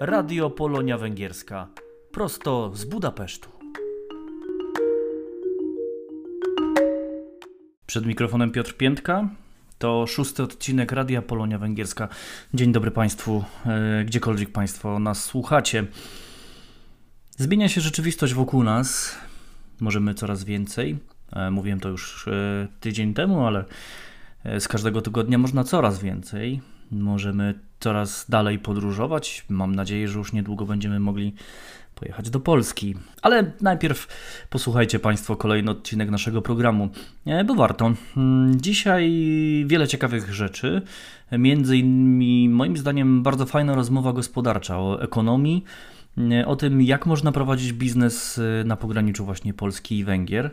Radio Polonia Węgierska. Prosto z Budapesztu. Przed mikrofonem Piotr Piętka. To szósty odcinek Radia Polonia Węgierska. Dzień dobry Państwu, e, gdziekolwiek Państwo nas słuchacie. Zmienia się rzeczywistość wokół nas. Możemy coraz więcej. E, mówiłem to już e, tydzień temu, ale z każdego tygodnia można coraz więcej. Możemy coraz dalej podróżować. Mam nadzieję, że już niedługo będziemy mogli pojechać do Polski. Ale najpierw posłuchajcie Państwo kolejny odcinek naszego programu, bo warto. Hmm, dzisiaj wiele ciekawych rzeczy. Między innymi, moim zdaniem, bardzo fajna rozmowa gospodarcza o ekonomii, o tym, jak można prowadzić biznes na pograniczu właśnie Polski i Węgier.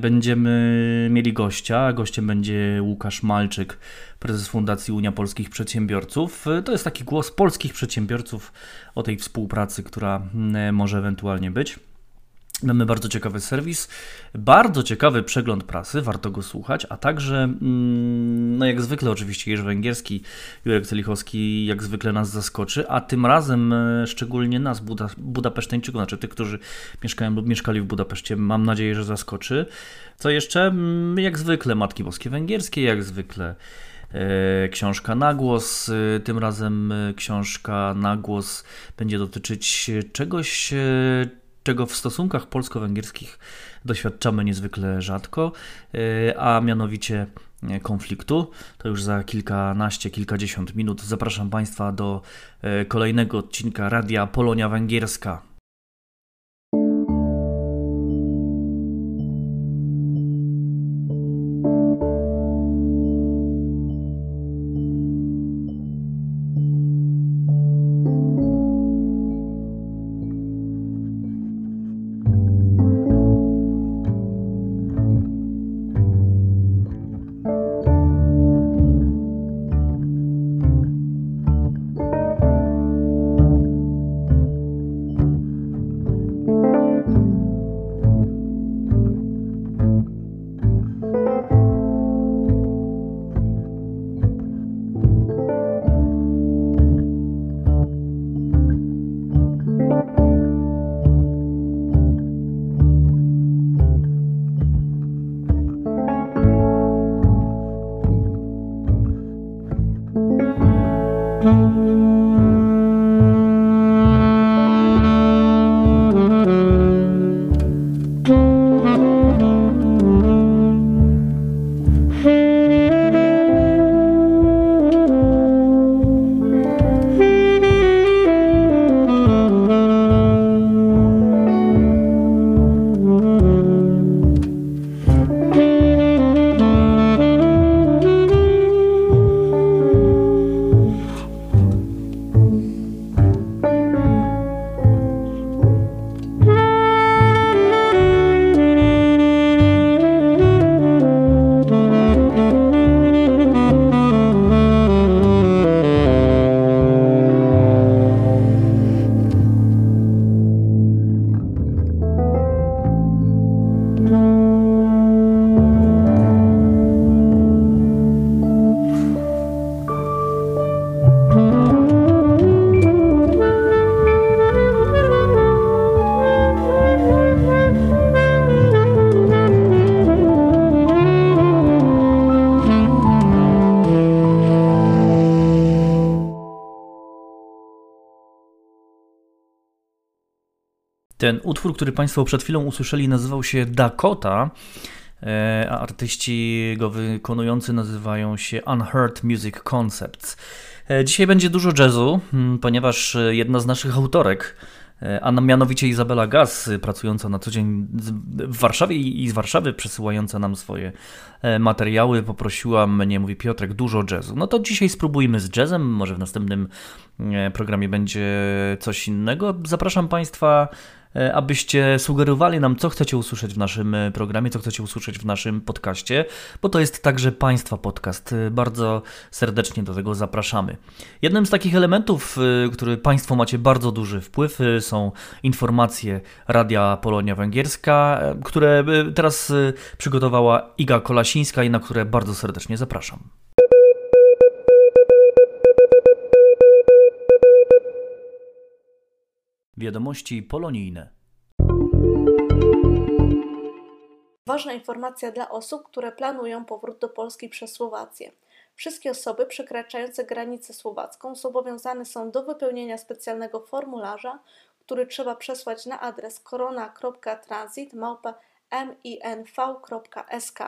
Będziemy mieli gościa. Gościem będzie Łukasz Malczyk, prezes Fundacji Unia Polskich Przedsiębiorców. To jest taki głos polskich przedsiębiorców o tej współpracy, która może ewentualnie być. Mamy bardzo ciekawy serwis, bardzo ciekawy przegląd prasy, warto go słuchać, a także, mm, no jak zwykle oczywiście Jerzy Węgierski, Jurek Celichowski jak zwykle nas zaskoczy, a tym razem e, szczególnie nas, Buda, Budapeszteńczyków, znaczy tych, którzy mieszkają lub mieszkali w Budapeszcie, mam nadzieję, że zaskoczy. Co jeszcze? Mm, jak zwykle Matki Boskie Węgierskie, jak zwykle e, książka na głos. E, tym razem książka na głos będzie dotyczyć czegoś, czego w stosunkach polsko-węgierskich doświadczamy niezwykle rzadko, e, a mianowicie e, konfliktu. To już za kilkanaście, kilkadziesiąt minut zapraszam Państwa do e, kolejnego odcinka Radia Polonia Węgierska. Ten utwór, który Państwo przed chwilą usłyszeli, nazywał się Dakota, e, a artyści go wykonujący nazywają się Unheard Music Concepts. E, dzisiaj będzie dużo jazzu, mm, ponieważ jedna z naszych autorek, e, a mianowicie Izabela Gaz, pracująca na co dzień w Warszawie i z Warszawy, przesyłająca nam swoje materiały, poprosiła mnie, mówi Piotrek, dużo jazzu. No to dzisiaj spróbujmy z jazzem, może w następnym programie będzie coś innego. Zapraszam Państwa E, abyście sugerowali nam, co chcecie usłyszeć w naszym e, programie, co chcecie usłyszeć w naszym podcaście, bo to jest także Państwa podcast. E, bardzo serdecznie do tego zapraszamy. Jednym z takich elementów, który Państwo macie bardzo duży wpływ, są informacje Radia Polonia Węgierska, które teraz przygotowała Iga Kolasińska i na które bardzo serdecznie zapraszam. – Wiadomości polonijne. Ważna informacja dla osób, które planują powrót do Polski przez Słowację. Wszystkie osoby przekraczające granicę słowacką zobowiązane są do wypełnienia specjalnego formularza, który trzeba przesłać na adres korona.transit.minv.sk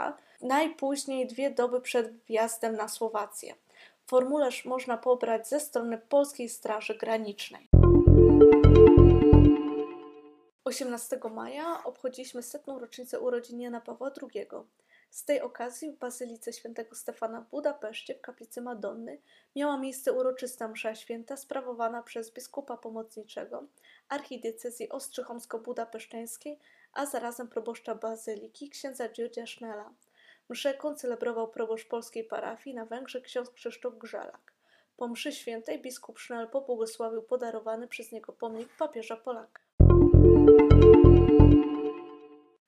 najpóźniej dwie doby przed wjazdem na Słowację. Formularz można pobrać ze strony Polskiej Straży Granicznej. 18 maja obchodziliśmy setną rocznicę urodzin Jana Pawła II. Z tej okazji w Bazylice Świętego Stefana w Budapeszcie w kaplicy Madonny miała miejsce uroczysta msza święta sprawowana przez biskupa pomocniczego archidiecezji ostrzychomsko-budapeszteńskiej, a zarazem proboszcza bazyliki księdza Dziurdzia Sznela. Mszę koncelebrował proboszcz polskiej parafii na Węgrzech ksiądz Krzysztof Grzelak. Po mszy świętej biskup Sznel pobłogosławił podarowany przez niego pomnik papieża Polaka.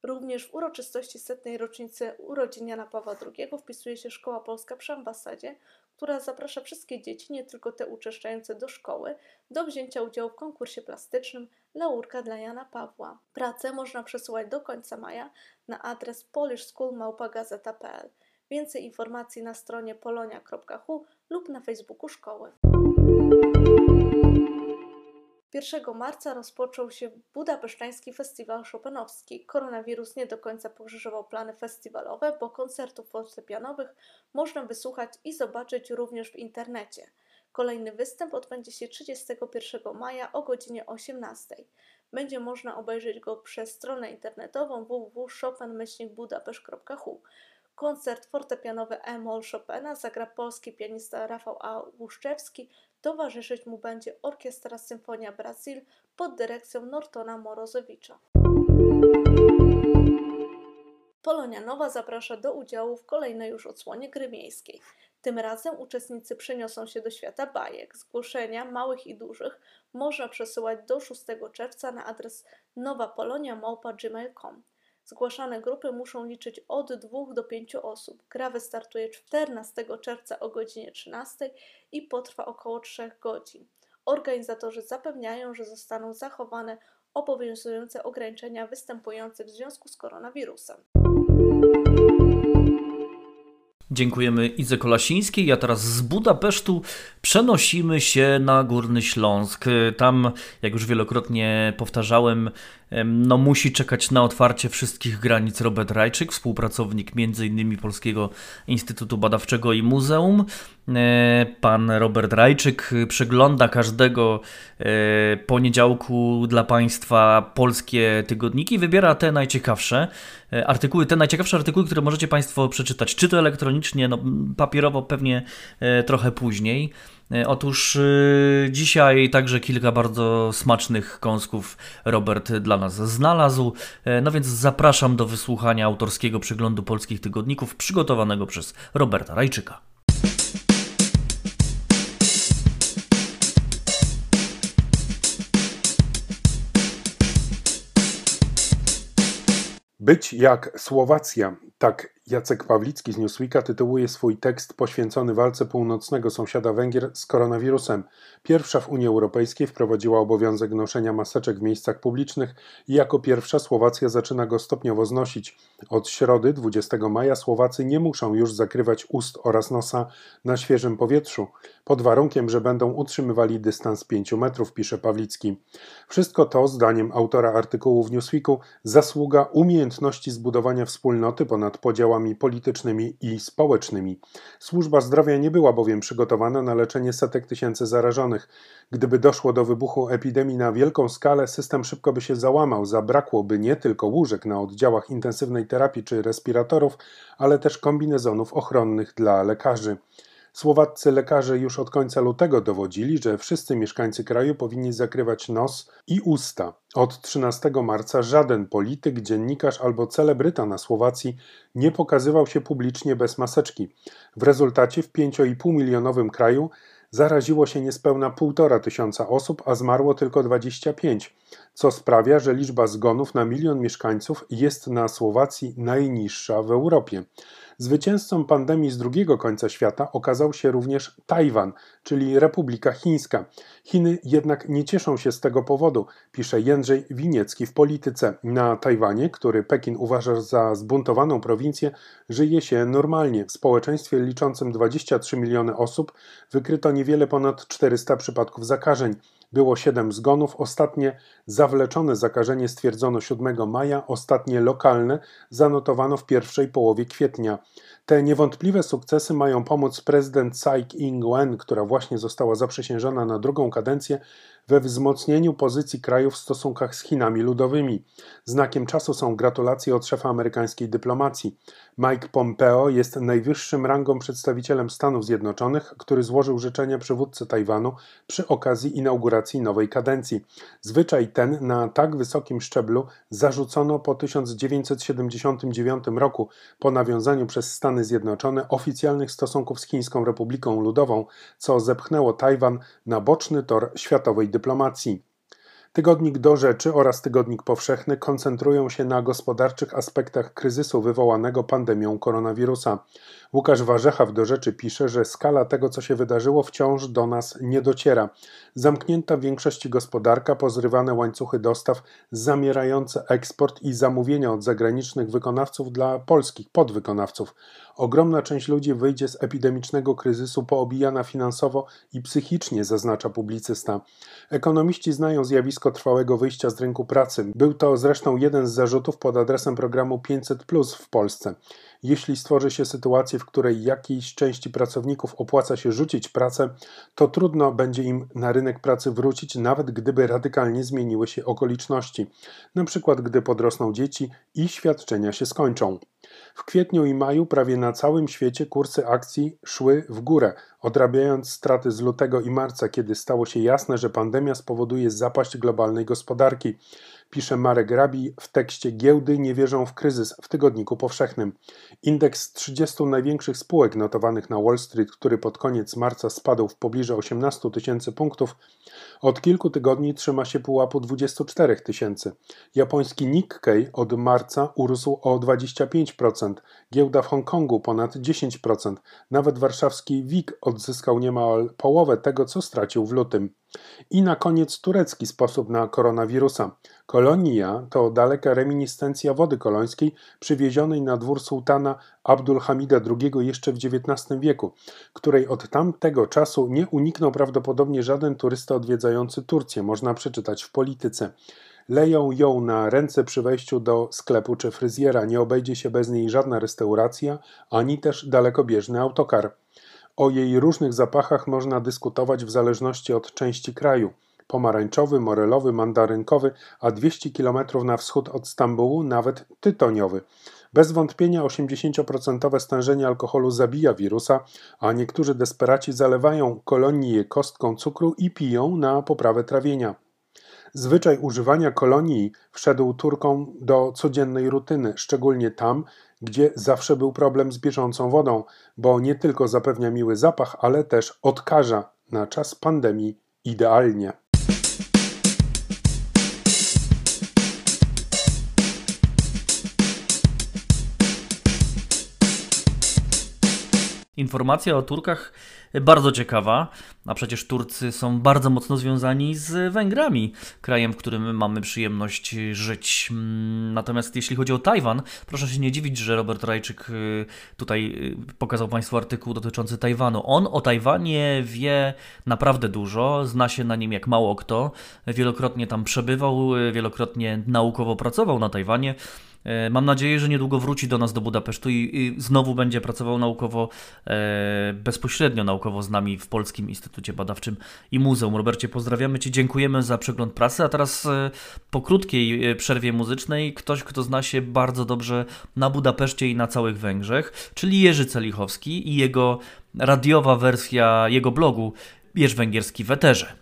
Również w uroczystości setnej rocznicy urodzin Jana Pawła II wpisuje się Szkoła Polska przy ambasadzie, która zaprasza wszystkie dzieci, nie tylko te uczęszczające do szkoły, do wzięcia udziału w konkursie plastycznym Laurka dla Jana Pawła. Pracę można przesyłać do końca maja na adres polishschoolmałpagazeta.pl. Więcej informacji na stronie polonia.hu lub na Facebooku szkoły. 1 marca rozpoczął się Budapesztański Festiwal Chopinowski. Koronawirus nie do końca pokrzyżował plany festiwalowe, bo koncertów fortepianowych można wysłuchać i zobaczyć również w internecie. Kolejny występ odbędzie się 31 maja o godzinie 18. Będzie można obejrzeć go przez stronę internetową www.chopin-budapesz.hu. Koncert fortepianowy E-moll Chopina zagra polski pianista Rafał A. Łuszczewski, towarzyszyć mu będzie Orkiestra Symfonia Brazil pod dyrekcją Nortona Morozowicza. Polonia Nowa zaprasza do udziału w kolejnej już odsłonie gry miejskiej. Tym razem uczestnicy przeniosą się do świata bajek. Zgłoszenia małych i dużych można przesyłać do 6 czerwca na adres nowapolonia.gmail.com. Zgłaszane grupy muszą liczyć od 2 do 5 osób. Gra wystartuje 14 czerwca o godzinie 13 i potrwa około 3 godzin. Organizatorzy zapewniają, że zostaną zachowane obowiązujące ograniczenia występujące w związku z koronawirusem. Dziękujemy Idze Kolasińskiej, a teraz z Budapesztu przenosimy się na Górny Śląsk. Tam, jak już wielokrotnie powtarzałem, no, musi czekać na otwarcie wszystkich granic Robert Rajczyk, współpracownik m.in. Polskiego Instytutu Badawczego i Muzeum. E, pan Robert Rajczyk przegląda każdego e, poniedziałku dla Państwa polskie tygodniki, wybiera te najciekawsze e, artykuły, te najciekawsze artykuły, które możecie Państwo przeczytać, czy to elektronicznie, no, papierowo pewnie trochę później. E, otóż e, dzisiaj także kilka bardzo smacznych kąsków Robert dla nas znalazł. E, no więc zapraszam do wysłuchania autorskiego przeglądu polskich tygodników przygotowanego przez Roberta Rajczyka. Być jak Słowacja, tak Jacek Pawlicki z Newsweeka tytułuje swój tekst poświęcony walce północnego sąsiada Węgier z koronawirusem. Pierwsza w Unii Europejskiej wprowadziła obowiązek noszenia maseczek w miejscach publicznych i jako pierwsza Słowacja zaczyna go stopniowo znosić. Od środy 20 maja Słowacy nie muszą już zakrywać ust oraz nosa na świeżym powietrzu, pod warunkiem, że będą utrzymywali dystans 5 metrów, pisze Pawlicki. Wszystko to, zdaniem autora artykułu w Newsweeku, zasługa umiejętności zbudowania wspólnoty ponad podziałami działami politycznymi i społecznymi. Służba zdrowia nie była bowiem przygotowana na leczenie setek tysięcy zarażonych. Gdyby doszło do wybuchu epidemii na wielką skalę, system szybko by się załamał, zabrakłoby nie tylko łóżek na oddziałach intensywnej terapii czy respiratorów, ale też kombinezonów ochronnych dla lekarzy. Słowaccy lekarze już od końca lutego dowodzili, że wszyscy mieszkańcy kraju powinni zakrywać nos i usta. Od 13 marca żaden polityk, dziennikarz albo celebryta na Słowacji nie pokazywał się publicznie bez maseczki. W rezultacie w 5,5 milionowym kraju zaraziło się niespełna 1,5 tysiąca osób, a zmarło tylko 25, co sprawia, że liczba zgonów na milion mieszkańców jest na Słowacji najniższa w Europie. Zwycięzcą pandemii z drugiego końca świata okazał się również Tajwan, czyli Republika Chińska. Chiny jednak nie cieszą się z tego powodu, pisze Jędrzej Winiecki w Polityce. Na Tajwanie, który Pekin uważa za zbuntowaną prowincję, żyje się normalnie. W społeczeństwie liczącym 23 miliony osób wykryto niewiele ponad 400 przypadków zakażeń. Było 7 zgonów, ostatnie zawleczone zakażenie stwierdzono 7 maja, ostatnie lokalne zanotowano w pierwszej połowie kwietnia. Te niewątpliwe sukcesy mają pomóc prezydent Tsai Ing-wen, która właśnie została zaprzysiężona na drugą kadencję, we wzmocnieniu pozycji kraju w stosunkach z Chinami ludowymi. Znakiem czasu są gratulacje od szefa amerykańskiej dyplomacji. Mike Pompeo jest najwyższym rangą przedstawicielem Stanów Zjednoczonych, który złożył życzenia przywódcy Tajwanu przy okazji inauguracji nowej kadencji. Zwyczaj ten na tak wysokim szczeblu zarzucono po 1979 roku po nawiązaniu przez Stany Zjednoczone oficjalnych stosunków z Chińską Republiką Ludową, co zepchnęło Tajwan na boczny tor światowej dyplomacji. Tygodnik do rzeczy oraz Tygodnik Powszechny koncentrują się na gospodarczych aspektach kryzysu wywołanego pandemią koronawirusa. Łukasz Warzecha w do rzeczy pisze, że skala tego, co się wydarzyło, wciąż do nas nie dociera. Zamknięta w większości gospodarka, pozrywane łańcuchy dostaw, zamierające eksport i zamówienia od zagranicznych wykonawców dla polskich podwykonawców. Ogromna część ludzi wyjdzie z epidemicznego kryzysu poobijana finansowo i psychicznie, zaznacza publicysta. Ekonomiści znają zjawisko trwałego wyjścia z rynku pracy. Był to zresztą jeden z zarzutów pod adresem programu 500 Plus w Polsce. Jeśli stworzy się sytuację, w której jakiejś części pracowników opłaca się rzucić pracę, to trudno będzie im na rynek pracy wrócić, nawet gdyby radykalnie zmieniły się okoliczności, przykład gdy podrosną dzieci i świadczenia się skończą. W kwietniu i maju prawie na całym świecie kursy akcji szły w górę, odrabiając straty z lutego i marca, kiedy stało się jasne, że pandemia spowoduje zapaść globalnej gospodarki pisze Marek Rabi w tekście Giełdy nie wierzą w kryzys w Tygodniku Powszechnym. Indeks 30 największych spółek notowanych na Wall Street, który pod koniec marca spadł w pobliżu 18 tysięcy punktów, od kilku tygodni trzyma się pułapu 24 tysięcy. Japoński Nikkei od marca urósł o 25%, giełda w Hongkongu ponad 10%, nawet warszawski WIG odzyskał niemal połowę tego, co stracił w lutym. I na koniec turecki sposób na koronawirusa. Kolonia to daleka reminiscencja wody kolońskiej przywiezionej na dwór sułtana Abdulhamida II jeszcze w XIX wieku, której od tamtego czasu nie uniknął prawdopodobnie żaden turysta odwiedzający Turcję, można przeczytać w polityce. Leją ją na ręce przy wejściu do sklepu czy fryzjera, nie obejdzie się bez niej żadna restauracja, ani też dalekobieżny autokar. O jej różnych zapachach można dyskutować w zależności od części kraju. Pomarańczowy, morelowy, mandarynkowy, a 200 km na wschód od Stambułu nawet tytoniowy. Bez wątpienia 80% stężenie alkoholu zabija wirusa, a niektórzy desperaci zalewają kolonię kostką cukru i piją na poprawę trawienia. Zwyczaj używania kolonii wszedł Turkom do codziennej rutyny, szczególnie tam, gdzie zawsze był problem z bieżącą wodą, bo nie tylko zapewnia miły zapach, ale też odkaża na czas pandemii idealnie. Informacja o Turkach bardzo ciekawa, a przecież Turcy są bardzo mocno związani z Węgrami, krajem, w którym mamy przyjemność żyć. Mm, natomiast jeśli chodzi o Tajwan, proszę się nie dziwić, że Robert Rajczyk y, tutaj y, pokazał Państwu artykuł dotyczący Tajwanu. On o Tajwanie wie naprawdę dużo, zna się na nim jak mało kto, wielokrotnie tam przebywał, y, wielokrotnie naukowo pracował na Tajwanie. E, mam nadzieję, że niedługo wróci do nas do Budapesztu i, i znowu będzie pracował naukowo, e, bezpośrednio naukowo z nami w Polskim Instytucie Badawczym i Muzeum. Robercie, pozdrawiamy Cię, dziękujemy za przegląd prasy, a teraz e, po krótkiej e, przerwie muzycznej ktoś, kto zna się bardzo dobrze na Budapeszcie i na całych Węgrzech, czyli Jerzy Celichowski i jego radiowa wersja jego blogu Jerz Węgierski w Eterze.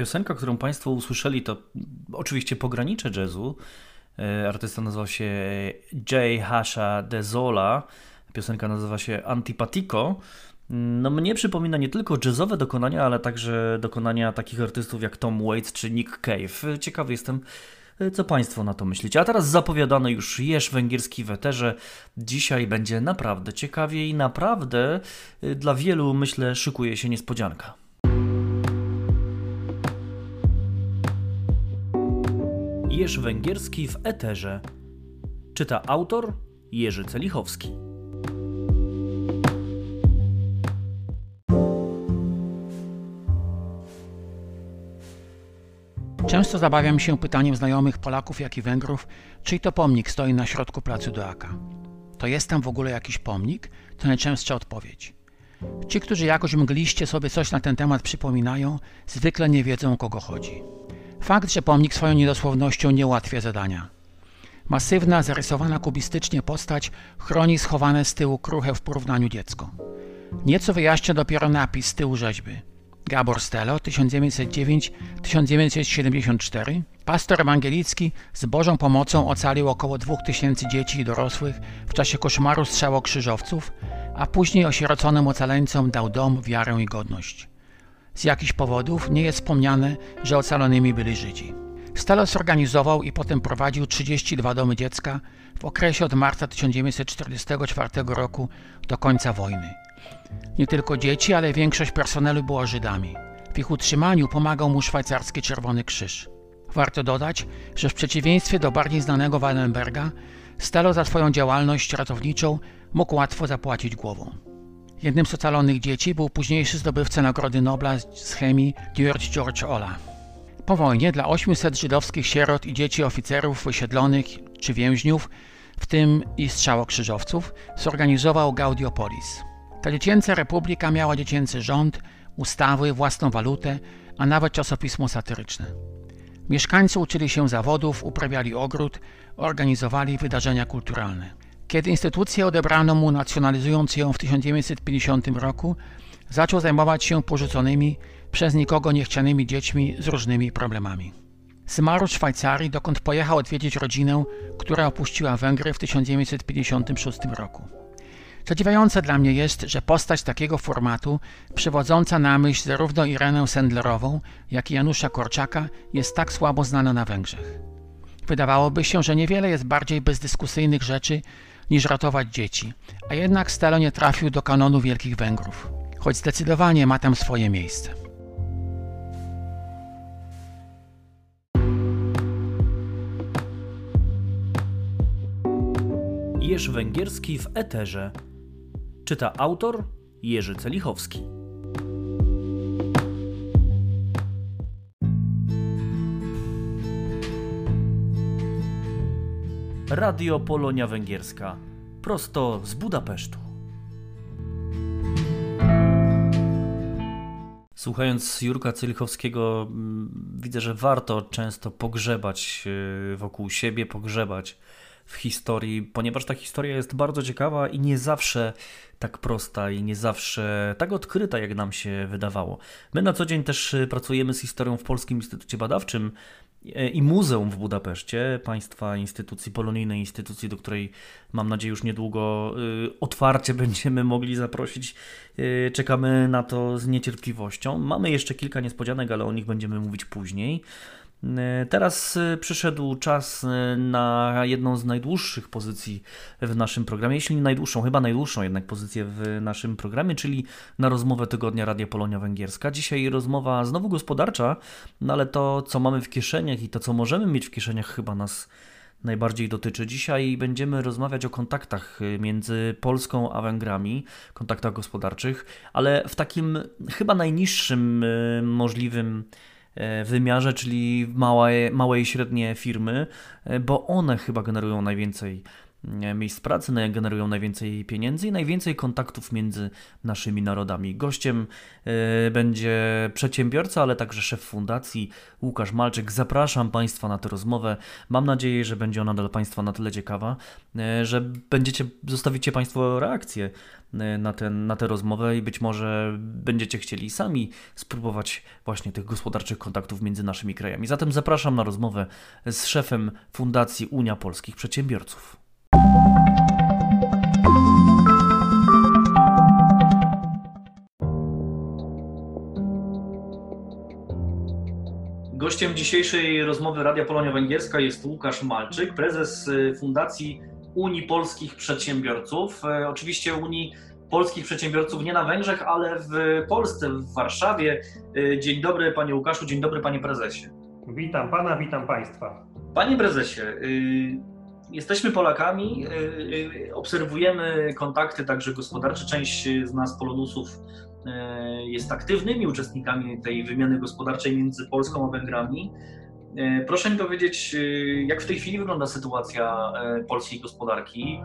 Piosenka, którą Państwo usłyszeli, to oczywiście pogranicze jazzu. E, Artysta nazywał się J. Hasha de Zola. Piosenka nazywa się Antipatico. No mnie przypomina nie tylko jazzowe dokonania, ale także dokonania takich artystów jak Tom Waits czy Nick Cave. Ciekawy jestem, e, co Państwo na to myślicie. A teraz zapowiadany już jeż węgierski w eterze. Dzisiaj będzie naprawdę ciekawie i naprawdę e, dla wielu, myślę, szykuje się niespodzianka. Jeż węgierski w eterze. Czyta autor Jerzy Celichowski. Często zabawiam się pytaniem znajomych Polaków, jak i Węgrów, czyj to pomnik stoi na środku placu Doaka. To jest tam w ogóle jakiś pomnik? To najczęstsza odpowiedź. Ci, którzy jakoś mgliście sobie coś na ten temat przypominają, zwykle nie wiedzą o kogo chodzi. Fakt, że pomnik swoją niedosłownością nie ułatwia zadania. Masywna, zarysowana kubistycznie postać chroni schowane z tyłu kruche w porównaniu dziecko. Nieco wyjaśnia dopiero napis z tyłu rzeźby. Gabor Stelo, 1909-1974, pastor ewangelicki z Bożą pomocą ocalił około 2000 dzieci i dorosłych w czasie koszmaru strzałokrzyżowców, a później osieroconym ocaleńcom dał dom, wiarę i godność. Z jakichś powodów nie jest wspomniane, że ocalonymi byli Żydzi. Stelo zorganizował i potem prowadził 32 domy dziecka w okresie od marca 1944 roku do końca wojny. Nie tylko dzieci, ale większość personelu było Żydami. W ich utrzymaniu pomagał mu szwajcarski Czerwony Krzyż. Warto dodać, że w przeciwieństwie do bardziej znanego Wallenberga, Stelo za swoją działalność ratowniczą mógł łatwo zapłacić głową. Jednym z ocalonych dzieci był późniejszy zdobywca Nagrody Nobla z chemii George George Ola. Po wojnie dla 800 żydowskich sierot i dzieci oficerów wysiedlonych czy więźniów, w tym i strzałokrzyżowców, zorganizował Gaudiopolis. Ta dziecięca republika miała dziecięcy rząd, ustawy, własną walutę, a nawet czasopismo satyryczne. Mieszkańcy uczyli się zawodów, uprawiali ogród, organizowali wydarzenia kulturalne. Kiedy instytucję odebrano mu, nacjonalizując ją w 1950 roku, zaczął zajmować się porzuconymi, przez nikogo niechcianymi dziećmi z różnymi problemami. Zmarł w Szwajcarii, dokąd pojechał odwiedzić rodzinę, która opuściła Węgry w 1956 roku. Zadziwiające dla mnie jest, że postać takiego formatu, przywodząca na myśl zarówno Irenę Sendlerową, jak i Janusza Korczaka, jest tak słabo znana na Węgrzech. Wydawałoby się, że niewiele jest bardziej bezdyskusyjnych rzeczy niż ratować dzieci, a jednak Stelo nie trafił do kanonu Wielkich Węgrów, choć zdecydowanie ma tam swoje miejsce. Jerz Węgierski w Eterze. Czyta autor Jerzy Celichowski. Radio Polonia Węgierska. Prosto z Budapesztu. Słuchając Jurka Celichowskiego, mm, widzę, że warto często pogrzebać yy, wokół siebie, pogrzebać w historii, ponieważ ta historia jest bardzo ciekawa i nie zawsze tak prosta i nie zawsze tak odkryta, jak nam się wydawało. My na co dzień też y, pracujemy z historią w Polskim Instytucie Badawczym i Muzeum w Budapeszcie, państwa instytucji, polonijnej instytucji, do której mam nadzieję już niedługo y, otwarcie będziemy mogli zaprosić. Y, Czekamy na to z niecierpliwością. Mamy jeszcze kilka niespodzianek, ale o nich będziemy mówić później. E, Teraz e, przyszedł czas e, na jedną z najdłuższych pozycji w naszym programie, jeśli nie najdłuższą, chyba najdłuższą jednak pozycję w naszym programie, czyli na rozmowę tygodnia Radia Polonia Węgierska. Dzisiaj rozmowa znowu gospodarcza, no ale to, co mamy w kieszeniach i to, co możemy mieć w kieszeniach, chyba nas najbardziej dotyczy. Dzisiaj będziemy rozmawiać o kontaktach między Polską a Węgrami, kontaktach gospodarczych, ale w takim chyba najniższym możliwym wymiarze, czyli małe, małe i średnie firmy, e, bo one chyba generują najwięcej e, miejsc pracy, naj- generują najwięcej pieniędzy i najwięcej kontaktów między naszymi narodami. Gościem e, będzie przedsiębiorca, ale także szef fundacji Łukasz Malczyk. Zapraszam Państwa na tę rozmowę. Mam nadzieję, że będzie ona dla Państwa na tyle ciekawa, e, że będziecie, zostawicie Państwo reakcję e, na, ten, na tę rozmowę i być może będziecie chcieli sami spróbować właśnie tych gospodarczych kontaktów między naszymi krajami. Zatem zapraszam na rozmowę z szefem Fundacji Unia Polskich Przedsiębiorców. Gościem dzisiejszej rozmowy Radia Polonia Węgierska jest Łukasz Malczyk, prezes y, Fundacji Unii Polskich Przedsiębiorców. E, Oczywiście Unii Polskich Przedsiębiorców nie na Węgrzech, ale w Polsce, w Warszawie. E, Dzień dobry panie Łukaszu, dzień dobry panie prezesie. Witam pana, witam państwa. Panie prezesie, y, jesteśmy Polakami, y, obserwujemy kontakty także gospodarcze. Część z nas, Polonusów, jest aktywnymi uczestnikami tej wymiany gospodarczej między Polską a Węgrami. Y, Proszę mi powiedzieć, y, jak w tej chwili wygląda sytuacja y, polskiej gospodarki?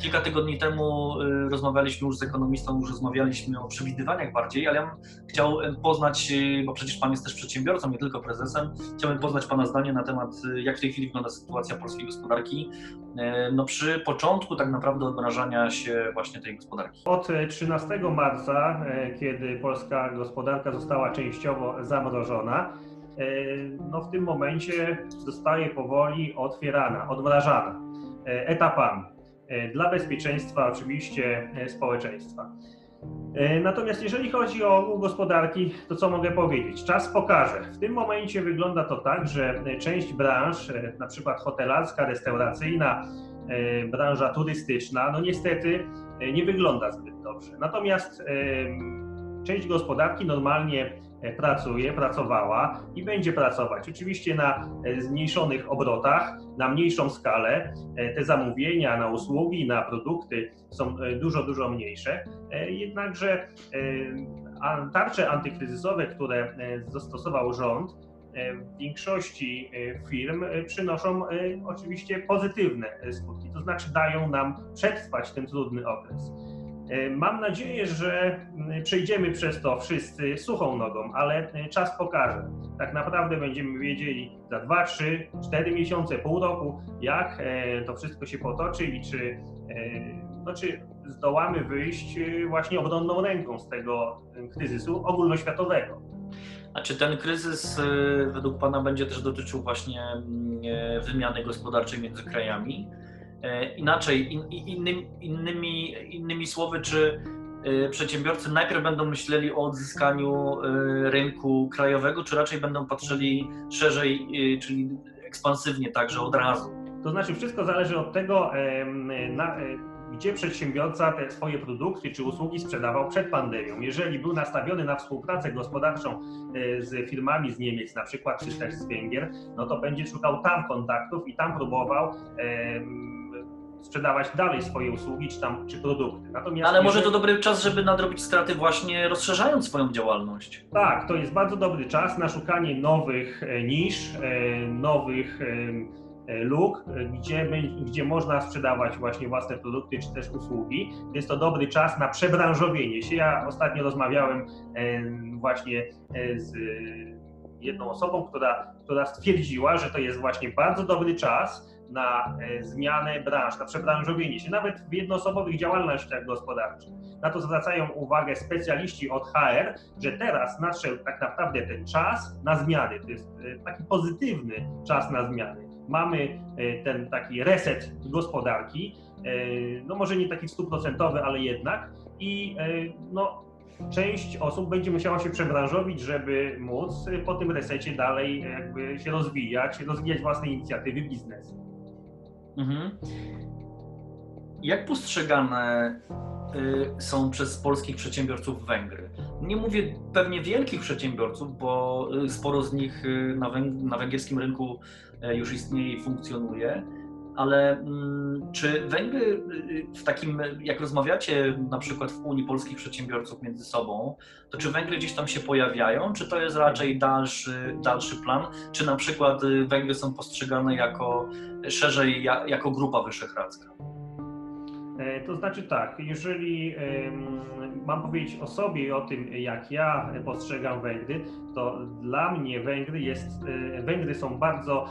Kilka tygodni temu rozmawialiśmy już z ekonomistą, już rozmawialiśmy o przewidywaniach bardziej, ale ja bym chciał poznać, bo przecież Pan jest też przedsiębiorcą, nie tylko prezesem, Chciałbym poznać Pana zdanie na temat, jak w tej chwili wygląda sytuacja polskiej gospodarki. E, No przy początku tak naprawdę odmrażania się właśnie tej gospodarki. Od 13 marca, e, kiedy polska gospodarka została częściowo zamrożona, e, no w tym momencie zostaje powoli otwierana, odmrażana e, etapami. E, Dla bezpieczeństwa oczywiście e, społeczeństwa. E, Natomiast jeżeli chodzi o ogół gospodarki, to co mogę powiedzieć? Czas pokaże. W tym momencie wygląda to tak, że część branż, e, na przykład hotelarska, restauracyjna, e, branża turystyczna, no niestety e, nie wygląda zbyt dobrze. Natomiast część gospodarki normalnie e, pracuje, pracowała i będzie pracować. Oczywiście na e, zmniejszonych obrotach, na mniejszą skalę. E, Te zamówienia na usługi, na produkty są e, dużo, dużo mniejsze. E, Jednakże e, tarcze antykryzysowe, które e, zastosował rząd, e, w większości e, firm e, przynoszą e, oczywiście pozytywne e, skutki, to znaczy dają nam przetrwać ten trudny okres. E, Mam nadzieję, że m, przejdziemy przez to wszyscy suchą nogą, ale e, czas pokaże. Tak naprawdę będziemy wiedzieli za 2, 3, 4 miesiące, pół roku, jak e, to wszystko się potoczy i czy, no, czy zdołamy wyjść właśnie obronną ręką z tego kryzysu ogólnoświatowego. A czy ten kryzys według Pana będzie też dotyczył właśnie mm, wymiany gospodarczej między krajami? E, Inaczej, in, in- innym, innymi, innymi słowy, czy y, przedsiębiorcy najpierw będą myśleli o odzyskaniu y, rynku krajowego, czy raczej będą patrzyli szerzej, czyli ekspansywnie także od razu. To znaczy, wszystko zależy od tego, na, e, gdzie przedsiębiorca te swoje produkty czy usługi sprzedawał przed pandemią. Jeżeli był nastawiony na współpracę gospodarczą e, z firmami z Niemiec, na przykład, czy też z Węgier, no to będzie szukał tam kontaktów i tam próbował sprzedawać dalej swoje usługi czy, tam, czy produkty. Natomiast Ale może to jeżeli- dobry czas, żeby nadrobić straty właśnie rozszerzając swoją działalność. Tak, to jest bardzo dobry czas na szukanie nowych e, nisz, e, nowych e, luk, gdzie, gdzie można sprzedawać właśnie własne produkty czy też usługi. Jest to dobry czas na przebranżowienie się. Ja ostatnio rozmawiałem właśnie z jedną osobą, która, która stwierdziła, że to jest właśnie bardzo dobry czas na e, zmianę branż, na przebranżowienie się, nawet w jednoosobowych działalnościach gospodarczych. Na to zwracają uwagę specjaliści od HR, że teraz nadszedł tak naprawdę ten czas na zmiany. To jest e, taki pozytywny czas na zmiany. Mamy e, ten taki reset gospodarki, no może nie taki stuprocentowy, ale jednak i no, część osób będzie musiała się przebranżowić, żeby móc po tym resecie dalej jakby się rozwijać, rozwijać własne inicjatywy, biznes. Mhm. Jak postrzegane y, są przez polskich przedsiębiorców Węgry? Nie mówię pewnie wielkich przedsiębiorców, bo y, sporo z nich y, na, węg- na węgierskim rynku już istnieje i funkcjonuje, ale mm, czy Węgry y, w takim, jak rozmawiacie na przykład w Unii polskich przedsiębiorców między sobą, to czy Węgry gdzieś tam się pojawiają, czy to jest raczej dalszy, dalszy plan, czy na przykład y, Węgry są postrzegane jako szerzej ja, jako Grupa Wyszehradzka? E, To znaczy tak, jeżeli mam powiedzieć o sobie i o tym, jak ja postrzegam Węgry, to dla mnie Węgry jest, e, Węgry są bardzo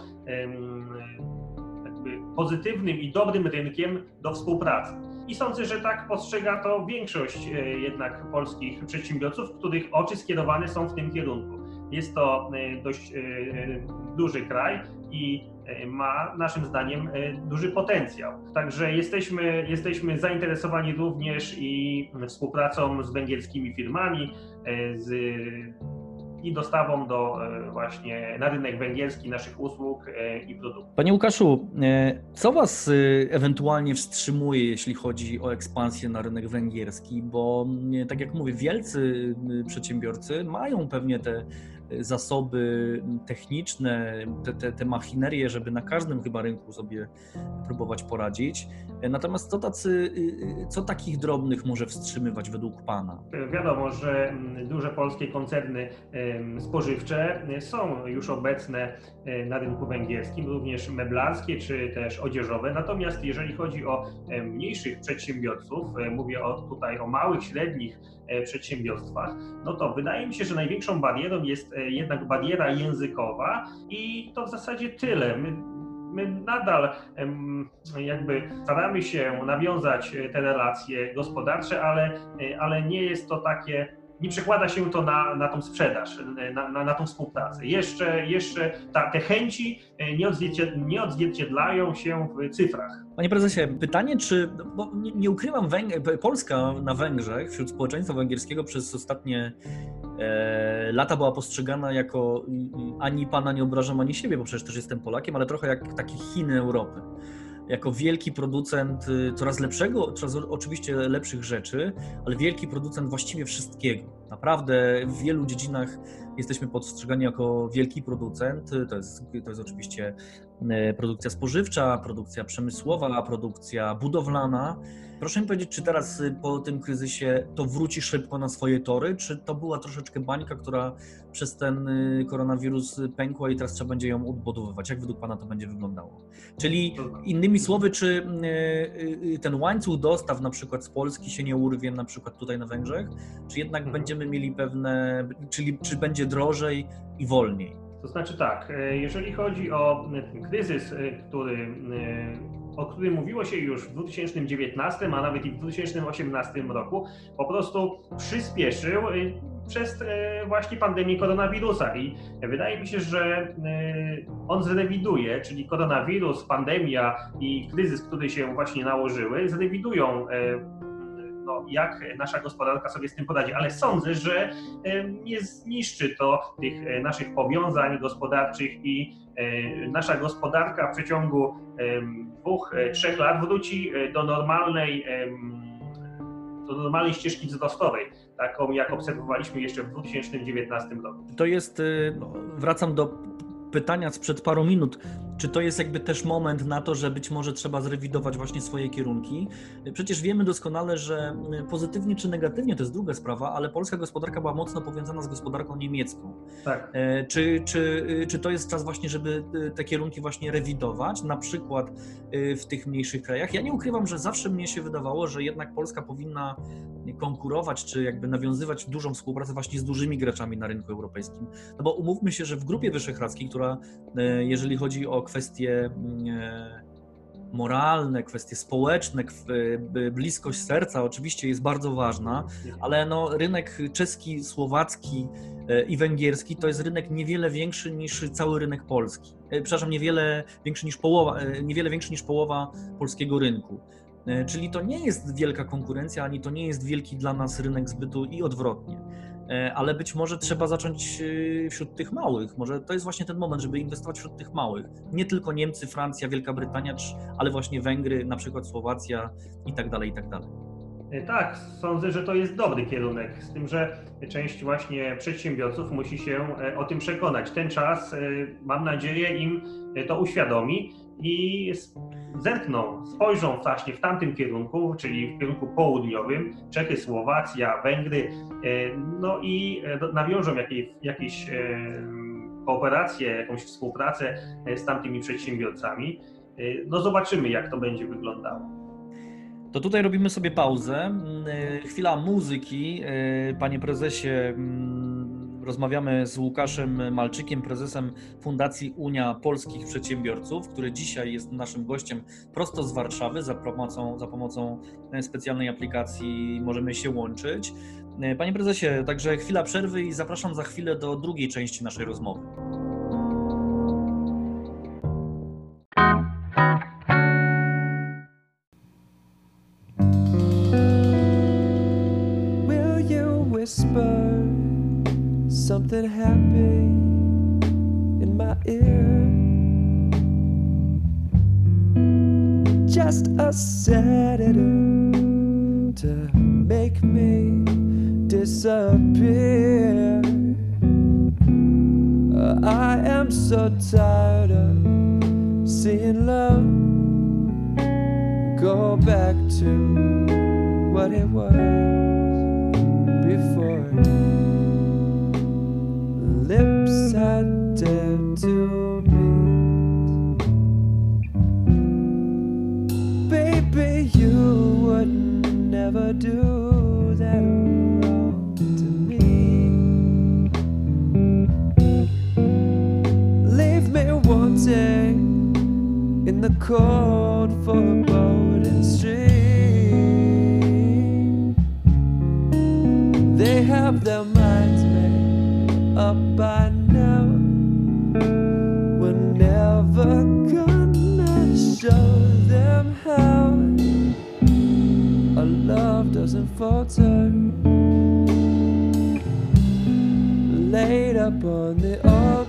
pozytywnym i dobrym rynkiem do współpracy. I sądzę, że tak postrzega to większość e, jednak polskich przedsiębiorców, których oczy skierowane są w tym kierunku. Jest to e, dość e, duży kraj i ma naszym zdaniem duży potencjał. Także jesteśmy, jesteśmy zainteresowani również i współpracą z węgierskimi firmami, z, i dostawą do e, właśnie na rynek węgierski naszych usług e, i produktów. Panie Łukaszu, e, co Was ewentualnie wstrzymuje, jeśli chodzi o ekspansję na rynek węgierski? Bo tak jak mówię, wielcy przedsiębiorcy mają pewnie te zasoby techniczne, te, te, te machinerie, żeby na każdym chyba rynku sobie próbować poradzić. Natomiast co, tacy, co takich drobnych może wstrzymywać według Pana? Wiadomo, że mm, duże polskie koncerny spożywcze są już obecne e, na rynku węgierskim, również meblarskie czy też odzieżowe. Natomiast jeżeli chodzi o mniejszych przedsiębiorców, e, mówię o, tutaj o małych, średnich przedsiębiorstwach, no to wydaje mi się, że największą barierą jest e, jednak bariera językowa i to w zasadzie tyle. My, my nadal jakby staramy się nawiązać e, te relacje gospodarcze, ale, e, ale nie jest to takie, nie przekłada się to na, na tą sprzedaż, na, na, na tą współpracę. Jeszcze, jeszcze ta, te chęci nie, odzwiercied, nie odzwierciedlają się w cyfrach. Panie prezesie, pytanie, czy, bo nie, nie ukrywam, Węg- Polska na Węgrzech wśród społeczeństwa węgierskiego przez ostatnie e, lata była postrzegana jako mm, ani pana nie obrażam, ani siebie, bo przecież też jestem Polakiem, ale trochę jak takie Chiny Europy. Jako wielki producent y, coraz lepszego, coraz oczywiście lepszych rzeczy, ale wielki producent właściwie wszystkiego. Naprawdę w wielu dziedzinach jesteśmy postrzegani jako wielki producent. To jest, to jest oczywiście produkcja spożywcza, produkcja przemysłowa, produkcja budowlana. Proszę mi powiedzieć, czy teraz y, po tym kryzysie to wróci szybko na swoje tory, czy to była troszeczkę bańka, która przez ten y, koronawirus pękła i teraz trzeba będzie ją odbudowywać? Jak według Pana to będzie wyglądało? Czyli innymi słowy, czy y, ten łańcuch dostaw na przykład z Polski się nie urwie na przykład tutaj na Węgrzech, czy jednak Mhm. będziemy mieli pewne, czyli czy będzie drożej i wolniej? To znaczy tak, e, jeżeli chodzi o e, ten kryzys, e, który, o którym mówiło się już w 2019, a nawet i w 2018 roku, po prostu przyspieszył przez właśnie pandemię koronawirusa. I wydaje mi się, że on zrewiduje, czyli koronawirus, pandemia i kryzys, który się właśnie nałożyły, zrewidują no, jak nasza gospodarka sobie z tym poradzi, ale sądzę, że nie zniszczy to tych e, naszych powiązań gospodarczych i e, nasza gospodarka w przeciągu dwóch, trzech lat wróci do normalnej, do normalnej ścieżki wzrostowej, taką jak obserwowaliśmy jeszcze w 2019 roku. To jest, no, wracam do pytania sprzed paru minut, czy to jest jakby też moment na to, że być może trzeba zrewidować właśnie swoje kierunki? Przecież wiemy doskonale, że pozytywnie czy negatywnie to jest druga sprawa, ale polska gospodarka była mocno powiązana z gospodarką niemiecką. Tak. E, czy, czy, czy to jest czas właśnie, żeby e, te kierunki właśnie rewidować, na przykład e, w tych mniejszych krajach? Ja nie ukrywam, że zawsze mnie się wydawało, że jednak Polska powinna konkurować, czy jakby nawiązywać dużą współpracę właśnie z dużymi graczami na rynku europejskim. No bo umówmy się, że w Grupie Wyszehradzkiej, która jeżeli chodzi o kwestie mm, e, moralne, kwestie społeczne, bliskość serca oczywiście jest bardzo ważna, ale no, rynek czeski, słowacki e, i węgierski to jest rynek niewiele większy niż cały rynek polski. E, przepraszam, niewiele większy niż połowa, niewiele większy niż połowa polskiego rynku. Czyli to nie jest wielka konkurencja, ani to nie jest wielki dla nas rynek zbytu i odwrotnie. E, ale być może trzeba zacząć e, wśród tych małych. Może to jest właśnie ten moment, żeby inwestować wśród tych małych. Nie tylko Niemcy, Francja, Wielka Brytania, ale właśnie Węgry, na przykład Słowacja i tak dalej, i tak dalej. E, tak, sądzę, że to jest dobry kierunek, z tym, że część właśnie przedsiębiorców musi się o tym przekonać. Ten czas, mam nadzieję, im to uświadomi i zerkną, spojrzą właśnie w tamtym kierunku, czyli w kierunku południowym, Czechy, Słowacja, Węgry, e, no i e, nawiążą jakieś, jakieś e, kooperacje, jakąś współpracę z tamtymi przedsiębiorcami. No zobaczymy, jak to będzie wyglądało. To tutaj robimy sobie pauzę. Mm, chwila muzyki. Panie prezesie, mm, Rozmawiamy z Łukaszem Malczykiem, prezesem Fundacji Unia Polskich Przedsiębiorców, który dzisiaj jest naszym gościem prosto z Warszawy. Za pomocą, za pomocą specjalnej aplikacji możemy się łączyć. Panie prezesie, także chwila przerwy i zapraszam za chwilę do drugiej części naszej rozmowy. Something happy in my ear. Just a sedative to make me disappear. I am so tired of seeing love go back to what it was before To meet. Baby, you would never do that to me. Leave me wanting in the cold doesn't. Laid up on the altar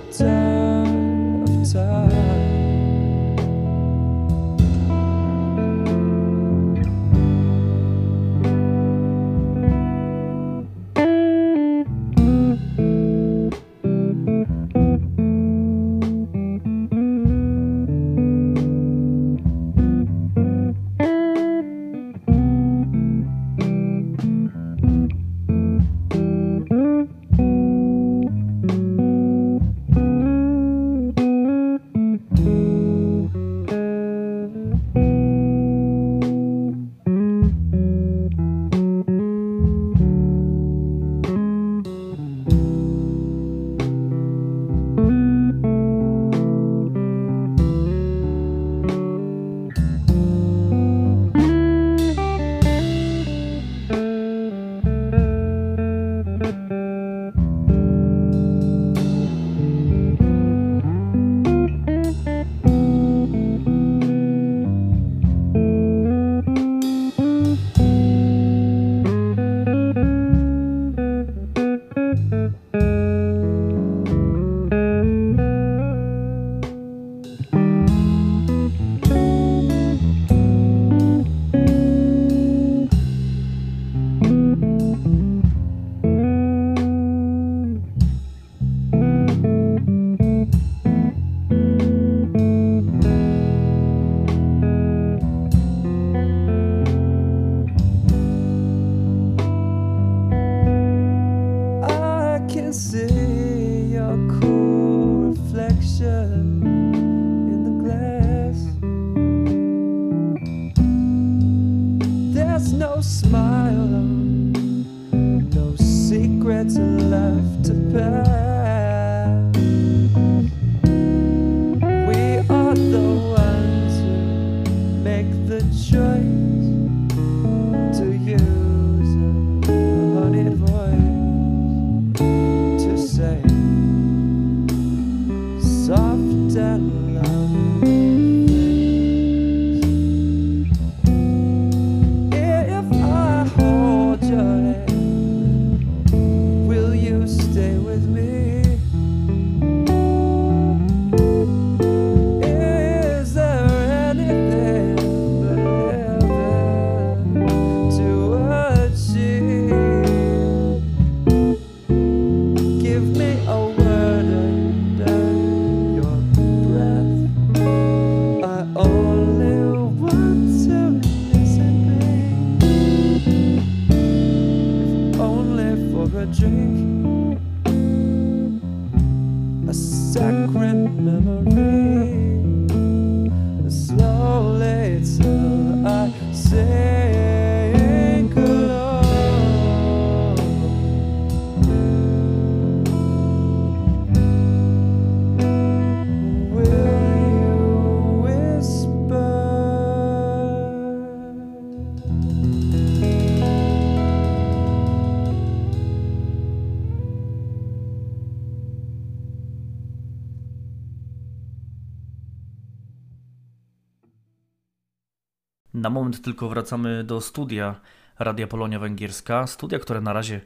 Na moment tylko wracamy do studia Radia Polonia Węgierska. Studia, które na razie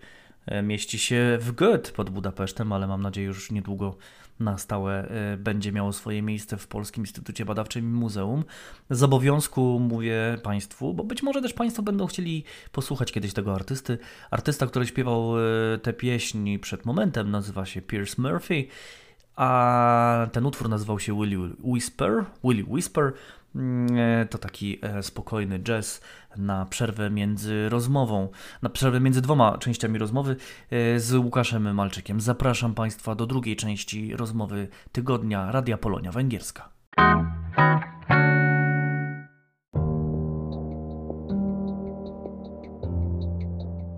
e, mieści się w Goethe pod Budapesztem, ale mam nadzieję, że już niedługo na stałe e, będzie miało swoje miejsce w Polskim Instytucie Badawczym i Muzeum. Z obowiązku mówię Państwu, bo być może też Państwo będą chcieli posłuchać kiedyś tego artysty. Artysta, który śpiewał e, tę pieśń przed momentem, nazywa się Pierce Murphy. A ten utwór nazywał się Willy Whisper. Willy Whisper to taki e, spokojny jazz na przerwę między rozmową, na przerwę między dwoma częściami rozmowy e, z Łukaszem Malczykiem. Zapraszam Państwa do drugiej części rozmowy tygodnia Radia Polonia Węgierska.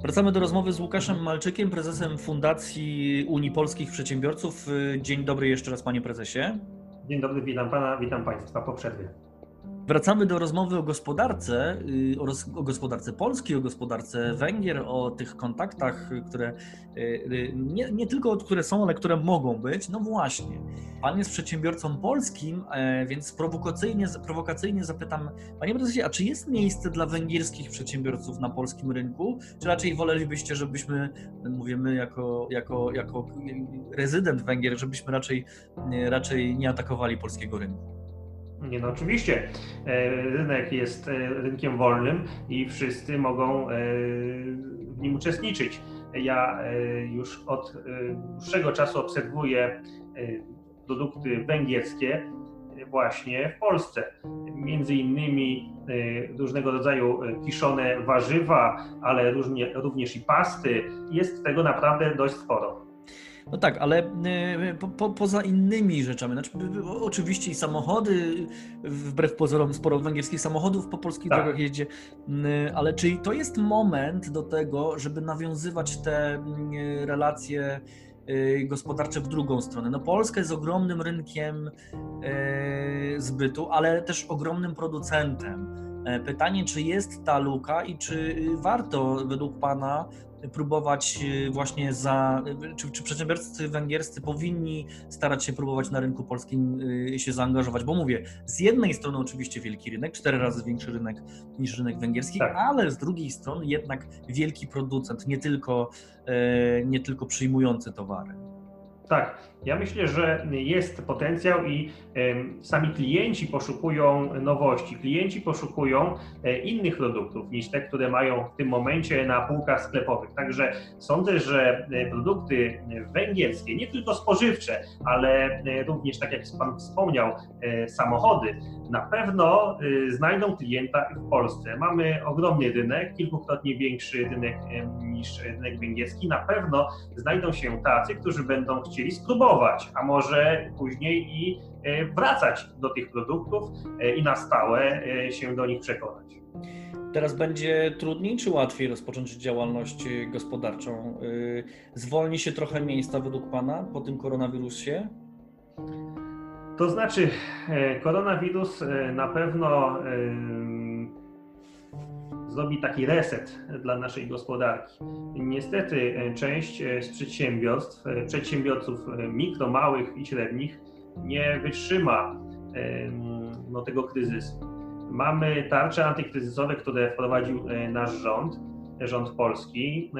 Wracamy do rozmowy z Łukaszem Malczykiem, prezesem Fundacji Unii Polskich Przedsiębiorców. Dzień dobry jeszcze raz, panie prezesie. Dzień dobry, witam pana, witam państwa po przerwie. Wracamy do rozmowy o gospodarce, y, o, gospodarce Polski, o gospodarce Węgier, o tych kontaktach, które y, y, nie, nie tylko które są, ale które mogą być. No właśnie, pan jest przedsiębiorcą polskim, e, więc prowokacyjnie, prowokacyjnie zapytam, panie prezesie, a czy jest miejsce dla węgierskich przedsiębiorców na polskim rynku, czy raczej wolelibyście, żebyśmy, mówimy jako, jako, jako rezydent Węgier, żebyśmy raczej, raczej nie atakowali polskiego rynku? Nie, no oczywiście. E, Rynek jest e, rynkiem wolnym i wszyscy mogą e, w nim uczestniczyć. Ja już od dłuższego czasu obserwuję produkty węgierskie właśnie w Polsce. Między innymi różnego rodzaju kiszone warzywa, ale również i pasty. Jest tego naprawdę dość sporo. No tak, ale y, po, po, poza innymi rzeczami, znaczy, y, y, oczywiście i samochody, wbrew pozorom sporo węgierskich samochodów po polskich Tak. drogach jeździ, ale czy to jest moment do tego, żeby nawiązywać te relacje gospodarcze w drugą stronę? No Polska jest ogromnym rynkiem zbytu, ale też ogromnym producentem. E, Pytanie, czy jest ta luka i czy warto według Pana próbować y, właśnie za, y, czy, czy przedsiębiorcy węgierscy powinni starać się próbować na rynku polskim y, się zaangażować, bo mówię, z jednej strony oczywiście wielki rynek, cztery razy większy rynek niż rynek węgierski, Tak. ale z drugiej strony jednak wielki producent, nie tylko, nie tylko przyjmujący towary. Tak, ja myślę, że jest potencjał i sami klienci poszukują nowości. Klienci poszukują e, innych produktów niż te, które mają w tym momencie na półkach sklepowych. Także sądzę, że e, produkty węgierskie, nie tylko spożywcze, ale e, również, tak jak Pan wspomniał, samochody, na pewno znajdą klienta w Polsce. Mamy ogromny rynek, kilkukrotnie większy rynek niż rynek węgierski. Na pewno znajdą się tacy, którzy będą chcieli spróbować, a może później i e, wracać do tych produktów e, i na stałe e, się do nich przekonać. Teraz będzie trudniej czy łatwiej rozpocząć działalność gospodarczą? Zwolni się trochę miejsca według Pana po tym koronawirusie? To znaczy, koronawirus na pewno zrobi taki reset dla naszej gospodarki. Niestety e, część e, z przedsiębiorstw, e, przedsiębiorców mikro, małych i średnich nie wytrzyma no, tego kryzysu. Mamy tarcze antykryzysowe, które wprowadził nasz rząd, rząd polski.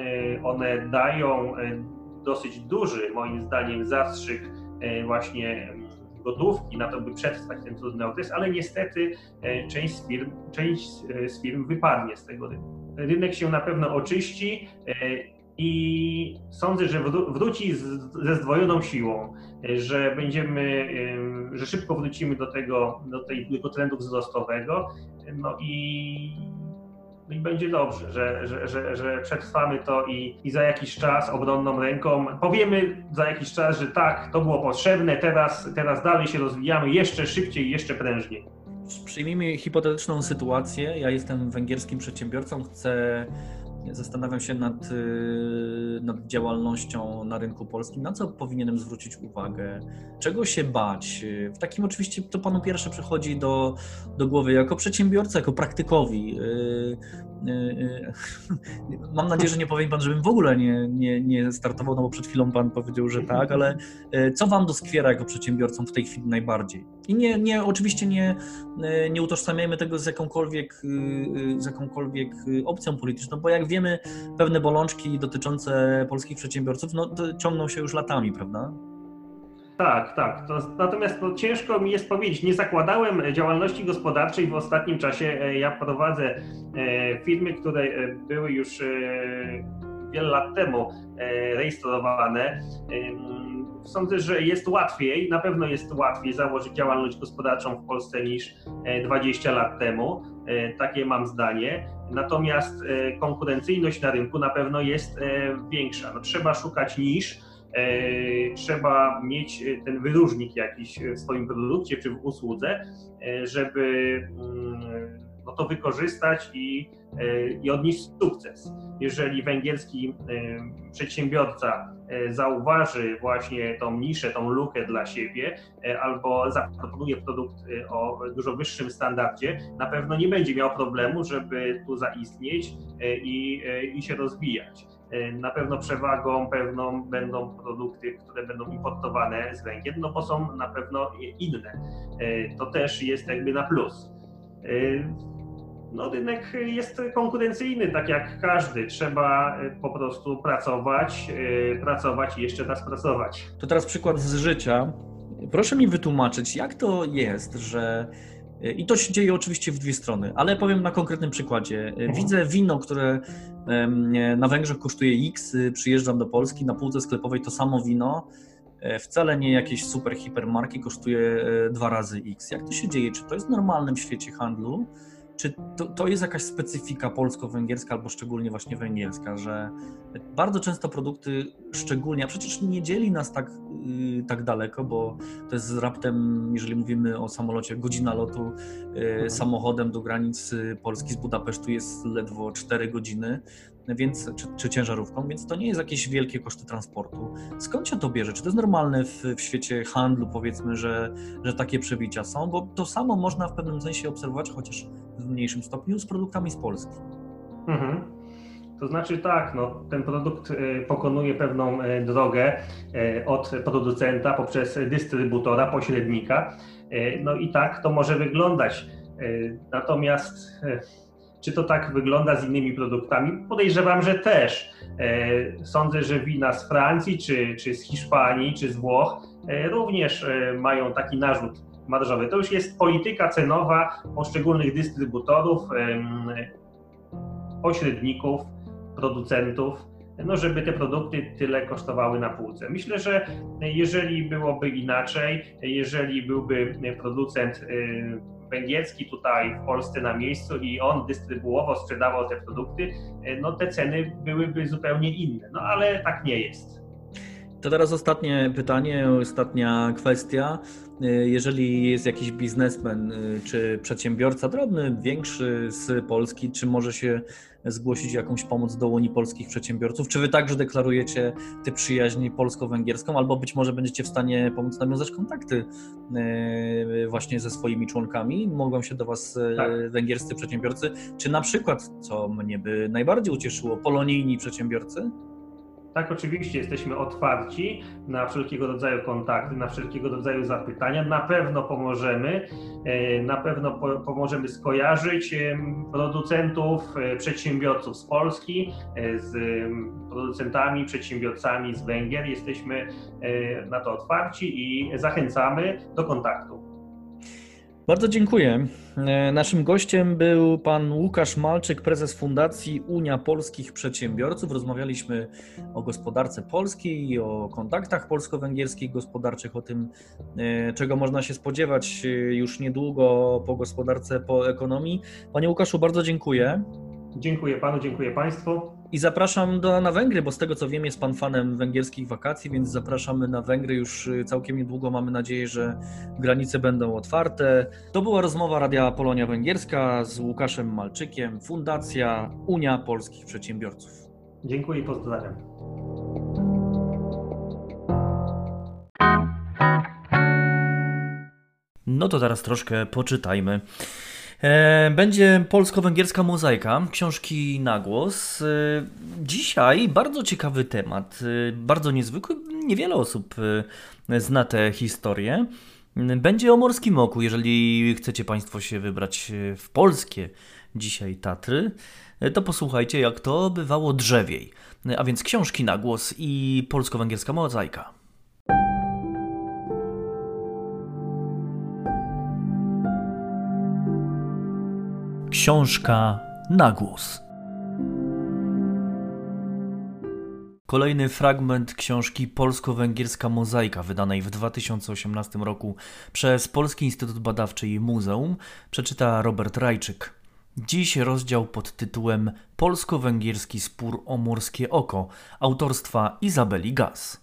One dają dosyć duży, moim zdaniem, zastrzyk właśnie gotówki na to, by przetrwać ten trudny okres, ale niestety e, część z firm, część e, z firm wypadnie z tego rynku. Rynek się na pewno oczyści e, i sądzę, że wró- wróci ze zdwojoną siłą, że będziemy, że szybko wrócimy do tego, do tego trendu wzrostowego, no i, i będzie dobrze, że, że, że, że przetrwamy to i, i za jakiś czas obronną ręką powiemy za jakiś czas, że tak, to było potrzebne, teraz, teraz dalej się rozwijamy jeszcze szybciej, jeszcze prężniej. Przyjmijmy hipotetyczną sytuację. Ja jestem węgierskim przedsiębiorcą, chcę, zastanawiam się nad, y, nad działalnością na rynku polskim. Na co powinienem zwrócić uwagę? Czego się bać? W takim oczywiście to panu pierwsze przychodzi do, do głowy jako przedsiębiorca, jako praktykowi. Y, y, y, Mam nadzieję, że nie powie pan, żebym w ogóle nie, nie, nie startował, no bo przed chwilą pan powiedział, że tak, ale co wam doskwiera jako przedsiębiorcom w tej chwili najbardziej? I nie, nie oczywiście nie, nie utożsamiajmy tego z jakąkolwiek, z jakąkolwiek opcją polityczną, bo jak wiemy, pewne bolączki dotyczące polskich przedsiębiorców no, ciągną się już latami, prawda? Tak, tak. To, natomiast to ciężko mi jest powiedzieć. Nie zakładałem działalności gospodarczej w ostatnim czasie. E, Ja prowadzę e, firmy, które e, były już wiele lat temu rejestrowane. Sądzę, że jest łatwiej, na pewno jest łatwiej założyć działalność gospodarczą w Polsce niż e, 20 lat temu. Takie mam zdanie. Natomiast konkurencyjność na rynku na pewno jest większa. No, trzeba szukać e, trzeba mieć e, ten wyróżnik jakiś w swoim produkcie czy w usłudze, e, żeby mm, no to wykorzystać i, e, i odnieść sukces. Jeżeli węgierski e, przedsiębiorca e, zauważy właśnie tą niszę, tą lukę dla siebie, e, albo zaproponuje produkt e, o dużo wyższym standardzie, na pewno nie będzie miał problemu, żeby tu zaistnieć e, i, e, i się rozwijać. E, Na pewno przewagą pewną będą produkty, które będą importowane z Węgier, no bo są na pewno inne. E, To też jest jakby na plus. E, No, rynek jest konkurencyjny, tak jak każdy. Trzeba po prostu pracować, pracować i jeszcze raz pracować. To teraz przykład z życia. Proszę mi wytłumaczyć, jak to jest, że. I to się dzieje oczywiście w dwie strony, ale powiem na konkretnym przykładzie. Widzę wino, które na Węgrzech kosztuje X, przyjeżdżam do Polski, na półce sklepowej to samo wino, e, wcale nie jakieś super hipermarki, kosztuje e, dwa razy X. Jak to się dzieje? Czy to jest w świecie handlu? Czy to, to jest jakaś specyfika polsko-węgierska albo szczególnie właśnie węgierska, że bardzo często produkty, szczególnie, a przecież nie dzieli nas tak, yy, tak daleko, bo to jest raptem, jeżeli mówimy o samolocie, godzina lotu yy, samochodem do granic Polski z Budapesztu jest ledwo 4 godziny, więc, czy, czy ciężarówką, więc to nie jest jakieś wielkie koszty transportu. Skąd się to bierze? Czy to jest normalne w, w świecie handlu, powiedzmy, że, że takie przebicia są? Bo to samo można w pewnym sensie obserwować, chociaż w mniejszym stopniu, z produktami z Polski. Mhm. To znaczy tak, no, ten produkt e, pokonuje pewną e, drogę e, od producenta poprzez dystrybutora, pośrednika. No i tak to może wyglądać. Natomiast czy to tak wygląda z innymi produktami? Podejrzewam, że też. E, Sądzę, że wina z Francji, czy, czy z Hiszpanii, czy z Włoch e, również e, mają taki narzut marżowy. To już jest polityka cenowa poszczególnych dystrybutorów, pośredników, producentów, no żeby te produkty tyle kosztowały na półce. Myślę, że jeżeli byłoby inaczej, jeżeli byłby producent węgierski tutaj w Polsce na miejscu i on dystrybuował, sprzedawał te produkty, y, no te ceny byłyby zupełnie inne. No ale tak nie jest. To teraz ostatnie pytanie, ostatnia kwestia. Y, Jeżeli jest jakiś biznesmen y, czy przedsiębiorca drobny, większy z Polski, czy może się zgłosić jakąś pomoc do Unii Polskich Przedsiębiorców? Czy wy także deklarujecie tę przyjaźń polsko-węgierską, albo być może będziecie w stanie pomóc nawiązać kontakty y, właśnie ze swoimi członkami? Mogą się do was Tak. węgierscy przedsiębiorcy, czy na przykład, co mnie by najbardziej ucieszyło, polonijni przedsiębiorcy? Tak, oczywiście jesteśmy otwarci na wszelkiego rodzaju kontakty, na wszelkiego rodzaju zapytania. Na pewno pomożemy, e, na pewno po, pomożemy skojarzyć producentów, e, przedsiębiorców z Polski e, z producentami, przedsiębiorcami z Węgier. Jesteśmy na to otwarci i zachęcamy do kontaktu. Bardzo dziękuję. E, Naszym gościem był pan Łukasz Malczyk, prezes Fundacji Unia Polskich Przedsiębiorców. Rozmawialiśmy o gospodarce polskiej, o kontaktach polsko-węgierskich gospodarczych, o tym, e, czego można się spodziewać e, już niedługo po gospodarce, po ekonomii. Panie Łukaszu, bardzo dziękuję. Dziękuję panu, dziękuję państwu. I zapraszam do, na Węgry, bo z tego co wiem, jest Pan fanem węgierskich wakacji, więc zapraszamy na Węgry już y, całkiem niedługo. Mamy nadzieję, że granice będą otwarte. To była rozmowa Radia Polonia Węgierska z Łukaszem Malczykiem, Fundacja Unia Polskich Przedsiębiorców. Dziękuję i pozdrawiam. No to teraz troszkę poczytajmy. E, Będzie polsko-węgierska mozaika, książki na głos. E, Dzisiaj bardzo ciekawy temat, e, bardzo niezwykły. Niewiele osób zna tę historię. Będzie o Morskim Oku, jeżeli chcecie Państwo się wybrać w polskie dzisiaj Tatry, to posłuchajcie jak to bywało drzewiej. A więc książki na głos i polsko-węgierska mozaika. Książka na głos. Kolejny fragment książki Polsko-Węgierska Mozaika, wydanej w 2018 roku przez Polski Instytut Badawczy i Muzeum, przeczyta Robert Rajczyk. Dziś rozdział pod tytułem Polsko-Węgierski spór o morskie oko autorstwa Izabeli Gaz.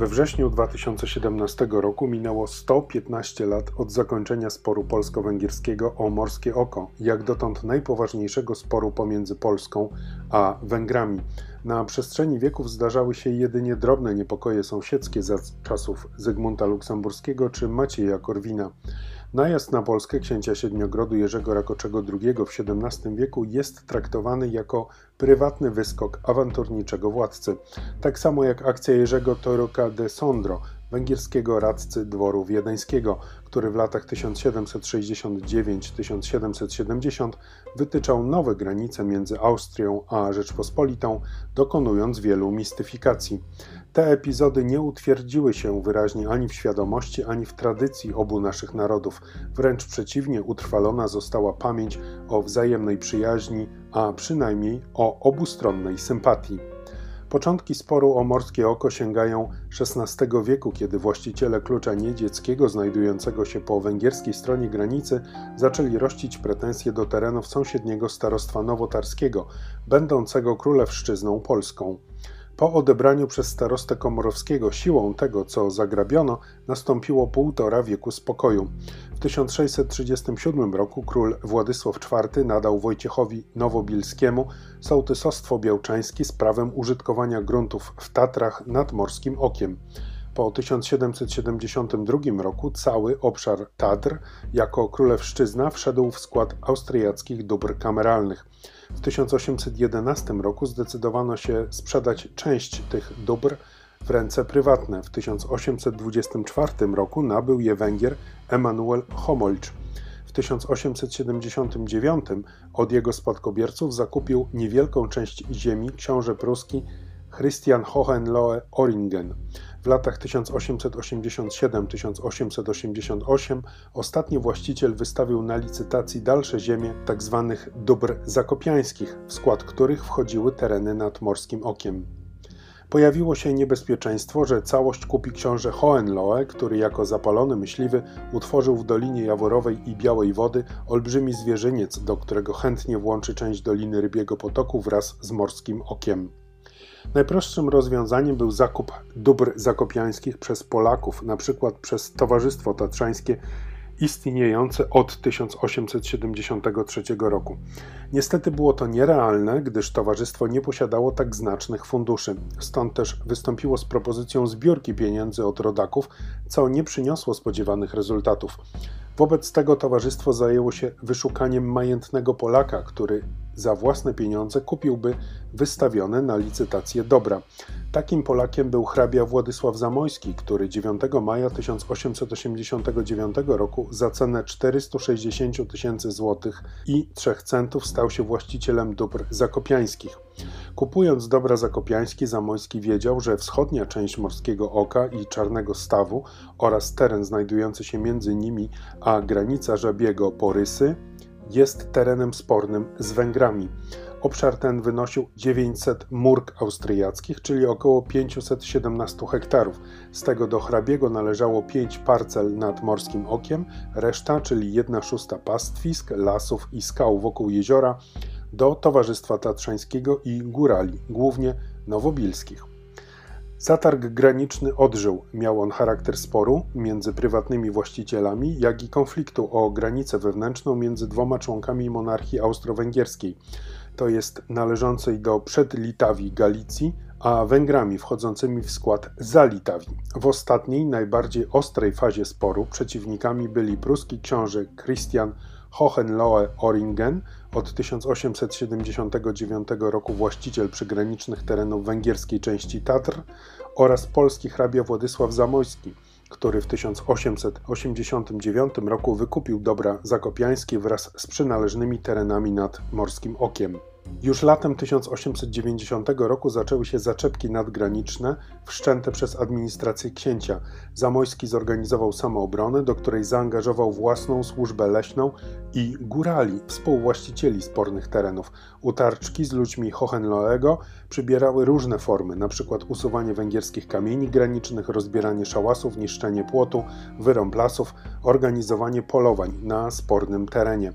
We wrześniu 2017 roku minęło 115 lat od zakończenia sporu polsko-węgierskiego o Morskie Oko, jak dotąd najpoważniejszego sporu pomiędzy Polską a Węgrami. Na przestrzeni wieków zdarzały się jedynie drobne niepokoje sąsiedzkie za czasów Zygmunta Luksemburskiego czy Macieja Korwina. Najazd na Polskę księcia Siedmiogrodu Jerzego Rakoczego II w XVII wieku jest traktowany jako prywatny wyskok awanturniczego władcy, tak samo jak akcja Jerzego Toruka de Sondro, węgierskiego radcy dworu wiedeńskiego, który w latach 1769-1770 wytyczał nowe granice między Austrią a Rzeczpospolitą, dokonując wielu mistyfikacji. Te epizody nie utwierdziły się wyraźnie ani w świadomości, ani w tradycji obu naszych narodów. Wręcz przeciwnie, utrwalona została pamięć o wzajemnej przyjaźni, a przynajmniej o obustronnej sympatii. Początki sporu o morskie oko sięgają XVI wieku, kiedy właściciele klucza niedzieckiego, znajdującego się po węgierskiej stronie granicy, zaczęli rościć pretensje do terenów sąsiedniego starostwa nowotarskiego, będącego królewszczyzną polską. Po odebraniu przez starostę komorowskiego siłą tego, co zagrabiono, nastąpiło półtora wieku spokoju. W 1637 roku król Władysław IV nadał Wojciechowi Nowobilskiemu sołtysostwo białczańskie z prawem użytkowania gruntów w Tatrach nad Morskim Okiem. Po 1772 roku cały obszar Tatr jako królewszczyzna wszedł w skład austriackich dóbr kameralnych. W 1811 roku zdecydowano się sprzedać część tych dóbr w ręce prywatne. W 1824 roku nabył je Węgier Emanuel Homolcz. W 1879 od jego spadkobierców zakupił niewielką część ziemi książę pruski Christian Hohenlohe Oringen. W latach 1887-1888 ostatni właściciel wystawił na licytacji dalsze ziemie tzw. dóbr zakopiańskich, w skład których wchodziły tereny nad Morskim Okiem. Pojawiło się niebezpieczeństwo, że całość kupi książę Hohenlohe, który jako zapalony myśliwy utworzył w Dolinie Jaworowej i Białej Wody olbrzymi zwierzyniec, do którego chętnie włączy część Doliny Rybiego Potoku wraz z Morskim Okiem. Najprostszym rozwiązaniem był zakup dóbr zakopiańskich przez Polaków, przykład przez Towarzystwo Tatrzańskie istniejące od 1873 roku. Niestety było to nierealne, gdyż towarzystwo nie posiadało tak znacznych funduszy. Stąd też wystąpiło z propozycją zbiórki pieniędzy od rodaków, co nie przyniosło spodziewanych rezultatów. Wobec tego towarzystwo zajęło się wyszukaniem majętnego Polaka, który za własne pieniądze kupiłby wystawione na licytację dobra. Takim Polakiem był hrabia Władysław Zamojski, który 9 maja 1889 roku za cenę 460 tysięcy złotych i 3 centów stał się właścicielem dóbr zakopiańskich. Kupując dobra zakopiańskie, Zamojski wiedział, że wschodnia część Morskiego Oka i Czarnego Stawu oraz teren znajdujący się między nimi a granica Żabiego Porysy jest terenem spornym z Węgrami. Obszar ten wynosił 900 murg austriackich, czyli około 517 hektarów. Z tego do hrabiego należało 5 parcel nad Morskim Okiem, reszta, czyli 1 szósta pastwisk, lasów i skał wokół jeziora, do Towarzystwa Tatrzańskiego i Górali, głównie nowobilskich. Zatarg graniczny odżył. Miał on charakter sporu między prywatnymi właścicielami, jak i konfliktu o granicę wewnętrzną między dwoma członkami monarchii austro-węgierskiej, to jest należącej do przedlitawii Galicji, a Węgrami wchodzącymi w skład Zalitawii. W ostatniej, najbardziej ostrej fazie sporu przeciwnikami byli pruski książę Christian Hohenlohe-Oringen, od 1879 roku właściciel przygranicznych terenów węgierskiej części Tatr oraz polski hrabia Władysław Zamojski, który w 1889 roku wykupił dobra zakopiańskie wraz z przynależnymi terenami nad Morskim Okiem. Już latem 1890 roku zaczęły się zaczepki nadgraniczne wszczęte przez administrację księcia. Zamojski zorganizował samoobronę, do której zaangażował własną służbę leśną i górali, współwłaścicieli spornych terenów. Utarczki z ludźmi Hohenloego przybierały różne formy, np. usuwanie węgierskich kamieni granicznych, rozbieranie szałasów, niszczenie płotu, wyrąb lasów, organizowanie polowań na spornym terenie.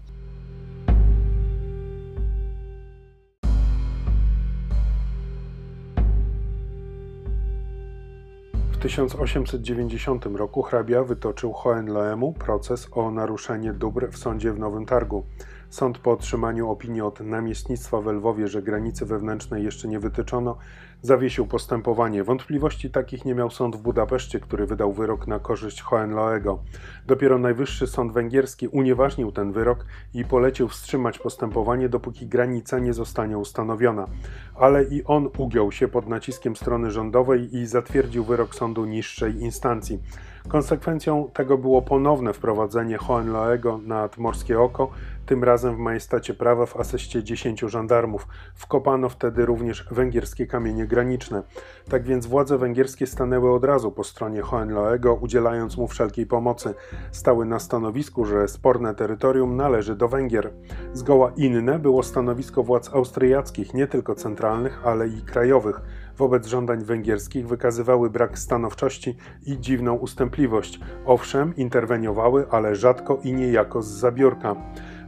1890 roku hrabia wytoczył Hohenloemu proces o naruszenie dóbr w sądzie w Nowym Targu. Sąd po otrzymaniu opinii od namiestnictwa w Lwowie, że granicy wewnętrznej jeszcze nie wytyczono, zawiesił postępowanie. Wątpliwości takich nie miał sąd w Budapeszcie, który wydał wyrok na korzyść Hohenloego. Dopiero Najwyższy Sąd Węgierski unieważnił ten wyrok i polecił wstrzymać postępowanie, dopóki granica nie zostanie ustanowiona. Ale i on ugiął się pod naciskiem strony rządowej i zatwierdził wyrok sądu niższej instancji. Konsekwencją tego było ponowne wprowadzenie Hohenloego nad Morskie Oko, tym razem w majestacie prawa w asyście 10 żandarmów. Wkopano wtedy również węgierskie kamienie graniczne. Tak więc władze węgierskie stanęły od razu po stronie Hohenloego, udzielając mu wszelkiej pomocy. Stały na stanowisku, że sporne terytorium należy do Węgier. Zgoła inne było stanowisko władz austriackich, nie tylko centralnych, ale i krajowych. Wobec żądań węgierskich wykazywały brak stanowczości i dziwną ustępliwość. Owszem, interweniowały, ale rzadko i niejako z zabiórka.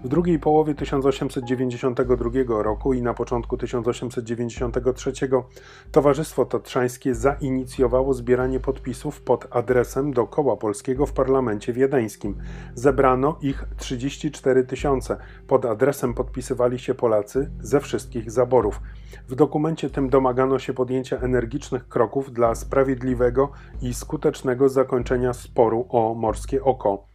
W drugiej połowie 1892 roku i na początku 1893 Towarzystwo Tatrzańskie zainicjowało zbieranie podpisów pod adresem do Koła Polskiego w parlamencie wiedeńskim. Zebrano ich 34 tysiące. Pod adresem podpisywali się Polacy ze wszystkich zaborów. W dokumencie tym domagano się podjęcia energicznych kroków dla sprawiedliwego i skutecznego zakończenia sporu o morskie oko.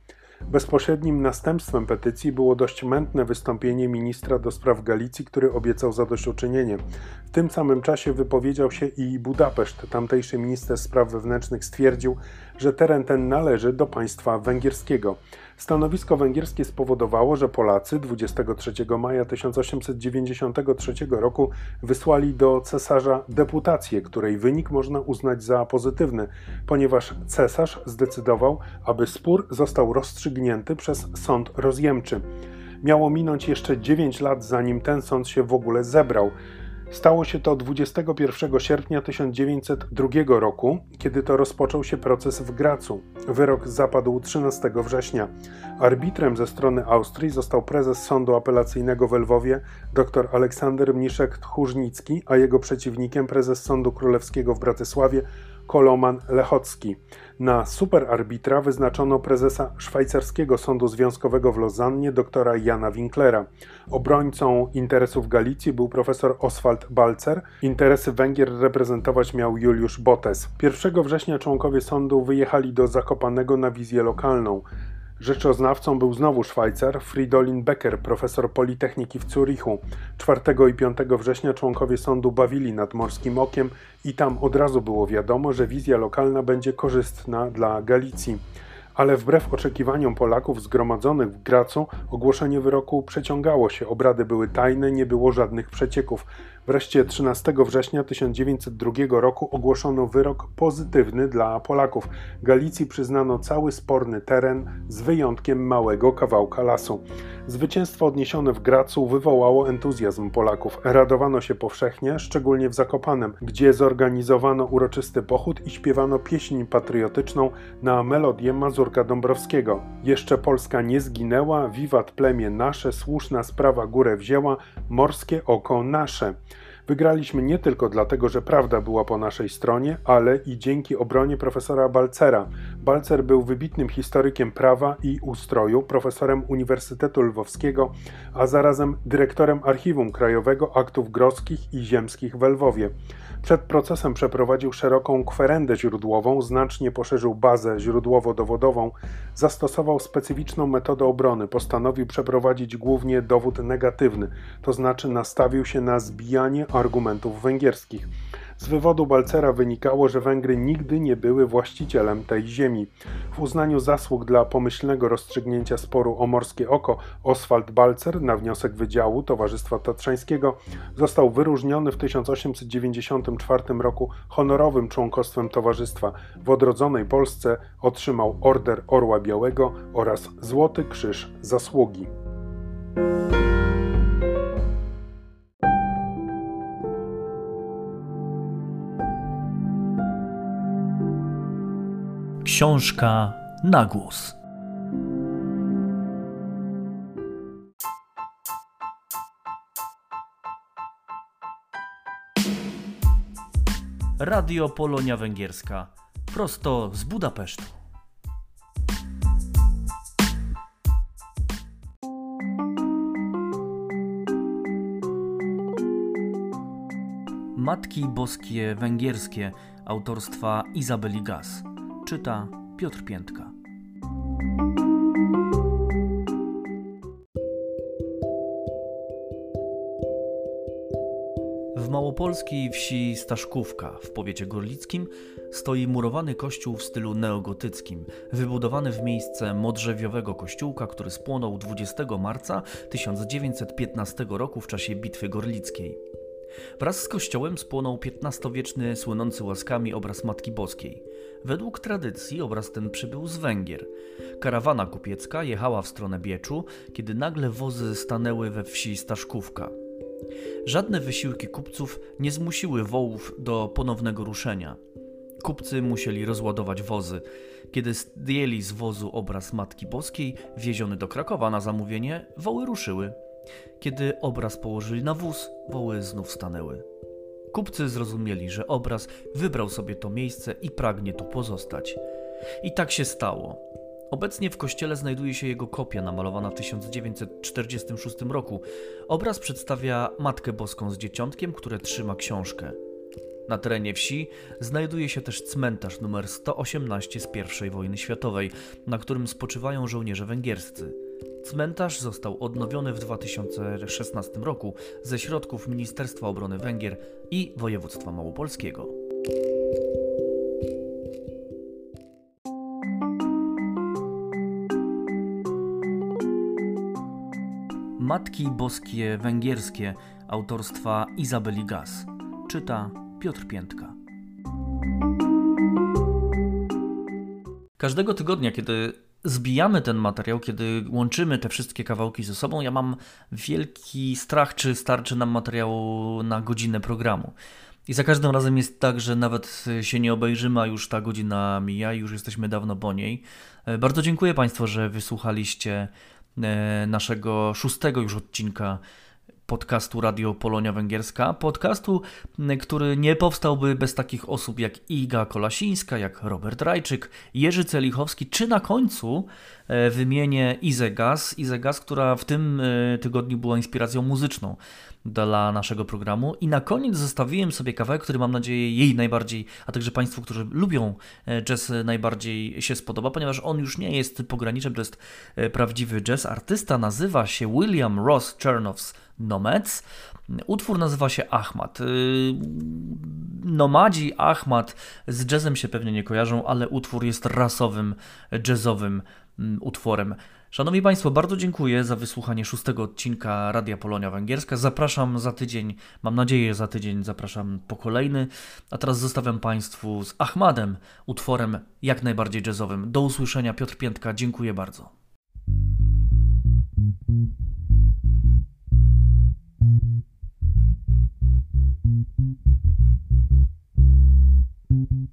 Bezpośrednim następstwem petycji było dość mętne wystąpienie ministra do spraw Galicji, który obiecał zadośćuczynienie. W tym samym czasie wypowiedział się i Budapeszt. Tamtejszy minister spraw wewnętrznych stwierdził, że teren ten należy do państwa węgierskiego. Stanowisko węgierskie spowodowało, że Polacy 23 maja 1893 roku wysłali do cesarza deputację, której wynik można uznać za pozytywny, ponieważ cesarz zdecydował, aby spór został rozstrzygnięty przez sąd rozjemczy. Miało minąć jeszcze 9 lat, zanim ten sąd się w ogóle zebrał. Stało się to 21 sierpnia 1902 roku, kiedy to rozpoczął się proces w Gracu. Wyrok zapadł 13 września. Arbitrem ze strony Austrii został prezes Sądu Apelacyjnego w Lwowie dr Aleksander Mniszek-Tchórznicki, a jego przeciwnikiem prezes Sądu Królewskiego w Bratysławie Koloman Lechocki. Na superarbitra wyznaczono prezesa szwajcarskiego sądu związkowego w Lozannie doktora Jana Winklera. Obrońcą interesów Galicji był profesor Oswald Balcer. Interesy Węgier reprezentować miał Juliusz Botes. 1 września członkowie sądu wyjechali do Zakopanego na wizję lokalną. Rzeczoznawcą był znowu Szwajcar Fridolin Becker, profesor Politechniki w Zurichu. 4 i 5 września członkowie sądu bawili nad Morskim Okiem i tam od razu było wiadomo, że wizja lokalna będzie korzystna dla Galicji. Ale wbrew oczekiwaniom Polaków zgromadzonych w Gracu, ogłoszenie wyroku przeciągało się, obrady były tajne, nie było żadnych przecieków. Wreszcie 13 września 1902 roku ogłoszono wyrok pozytywny dla Polaków. Galicji przyznano cały sporny teren z wyjątkiem małego kawałka lasu. Zwycięstwo odniesione w Gracu wywołało entuzjazm Polaków. Radowano się powszechnie, szczególnie w Zakopanem, gdzie zorganizowano uroczysty pochód i śpiewano pieśń patriotyczną na melodię Mazurka Dąbrowskiego. Jeszcze Polska nie zginęła, wiwat plemię nasze, słuszna sprawa górę wzięła, morskie oko nasze. Wygraliśmy nie tylko dlatego, że prawda była po naszej stronie, ale i dzięki obronie profesora Balcera. Balcer był wybitnym historykiem prawa i ustroju, profesorem Uniwersytetu Lwowskiego, a zarazem dyrektorem Archiwum Krajowego Aktów Grodzkich i Ziemskich w Lwowie. Przed procesem przeprowadził szeroką kwerendę źródłową, znacznie poszerzył bazę źródłowo-dowodową, zastosował specyficzną metodę obrony, postanowił przeprowadzić głównie dowód negatywny, to znaczy nastawił się na zbijanie argumentów węgierskich. Z wywodu Balcera wynikało, że Węgry nigdy nie były właścicielem tej ziemi. W uznaniu zasług dla pomyślnego rozstrzygnięcia sporu o Morskie Oko Oswald Balcer na wniosek Wydziału Towarzystwa Tatrzańskiego został wyróżniony w 1894 roku honorowym członkostwem towarzystwa. W odrodzonej Polsce otrzymał Order Orła Białego oraz Złoty Krzyż Zasługi. Książka na głos. Radio Polonia Węgierska. Prosto z Budapesztu. Matki Boskie Węgierskie autorstwa Izabeli Gaz. Czyta Piotr Piętka. W małopolskiej wsi Staszkówka w powiecie gorlickim stoi murowany kościół w stylu neogotyckim, wybudowany w miejsce modrzewiowego kościółka, który spłonął 20 marca 1915 roku w czasie Bitwy Gorlickiej. Wraz z kościołem spłonął XV-wieczny, słynący łaskami obraz Matki Boskiej. Według tradycji obraz ten przybył z Węgier. Karawana kupiecka jechała w stronę Bieczu, kiedy nagle wozy stanęły we wsi Staszkówka. Żadne wysiłki kupców nie zmusiły wołów do ponownego ruszenia. Kupcy musieli rozładować wozy. Kiedy zdjęli z wozu obraz Matki Boskiej, wieziony do Krakowa na zamówienie, woły ruszyły. Kiedy obraz położyli na wóz, woły znów stanęły. Kupcy zrozumieli, że obraz wybrał sobie to miejsce i pragnie tu pozostać. I tak się stało. Obecnie w kościele znajduje się jego kopia namalowana w 1946 roku. Obraz przedstawia Matkę Boską z dzieciątkiem, które trzyma książkę. Na terenie wsi znajduje się też cmentarz numer 118 z I wojny światowej, na którym spoczywają żołnierze węgierscy. Cmentarz został odnowiony w 2016 roku ze środków Ministerstwa Obrony Węgier i Województwa Małopolskiego. Matki Boskie Węgierskie autorstwa Izabeli Gaz. Czyta Piotr Piętka. Każdego tygodnia, kiedy zbijamy ten materiał, kiedy łączymy te wszystkie kawałki ze sobą, ja mam wielki strach, czy starczy nam materiału na godzinę programu. I za każdym razem jest tak, że nawet się nie obejrzymy, a już ta godzina mija i już jesteśmy dawno po niej. E, Bardzo dziękuję Państwu, że wysłuchaliście e, naszego szóstego już odcinka podcastu Radio Polonia Węgierska. Podcastu, który nie powstałby bez takich osób jak Iga Kolasińska, jak Robert Rajczyk, Jerzy Celichowski, czy na końcu wymienię Izę Gaz, Izę Gaz, która w tym e, tygodniu była inspiracją muzyczną dla naszego programu. I na koniec zostawiłem sobie kawałek, który mam nadzieję jej najbardziej, a także Państwu, którzy lubią e, jazz, e, najbardziej się spodoba, ponieważ on już nie jest pograniczem, to jest e, prawdziwy jazz. Artysta nazywa się William Ross Chernows Nomads. Utwór nazywa się Ahmad. Nomadzi Ahmad z jazzem się pewnie nie kojarzą, ale utwór jest rasowym, jazzowym Mm, utworem. Szanowni Państwo, bardzo dziękuję za wysłuchanie szóstego odcinka Radia Polonia Węgierska. Zapraszam za tydzień, mam nadzieję za tydzień zapraszam po kolejny. A teraz zostawiam Państwu z Ahmadem, utworem jak najbardziej jazzowym. Do usłyszenia, Piotr Piętka, dziękuję bardzo. Thank you.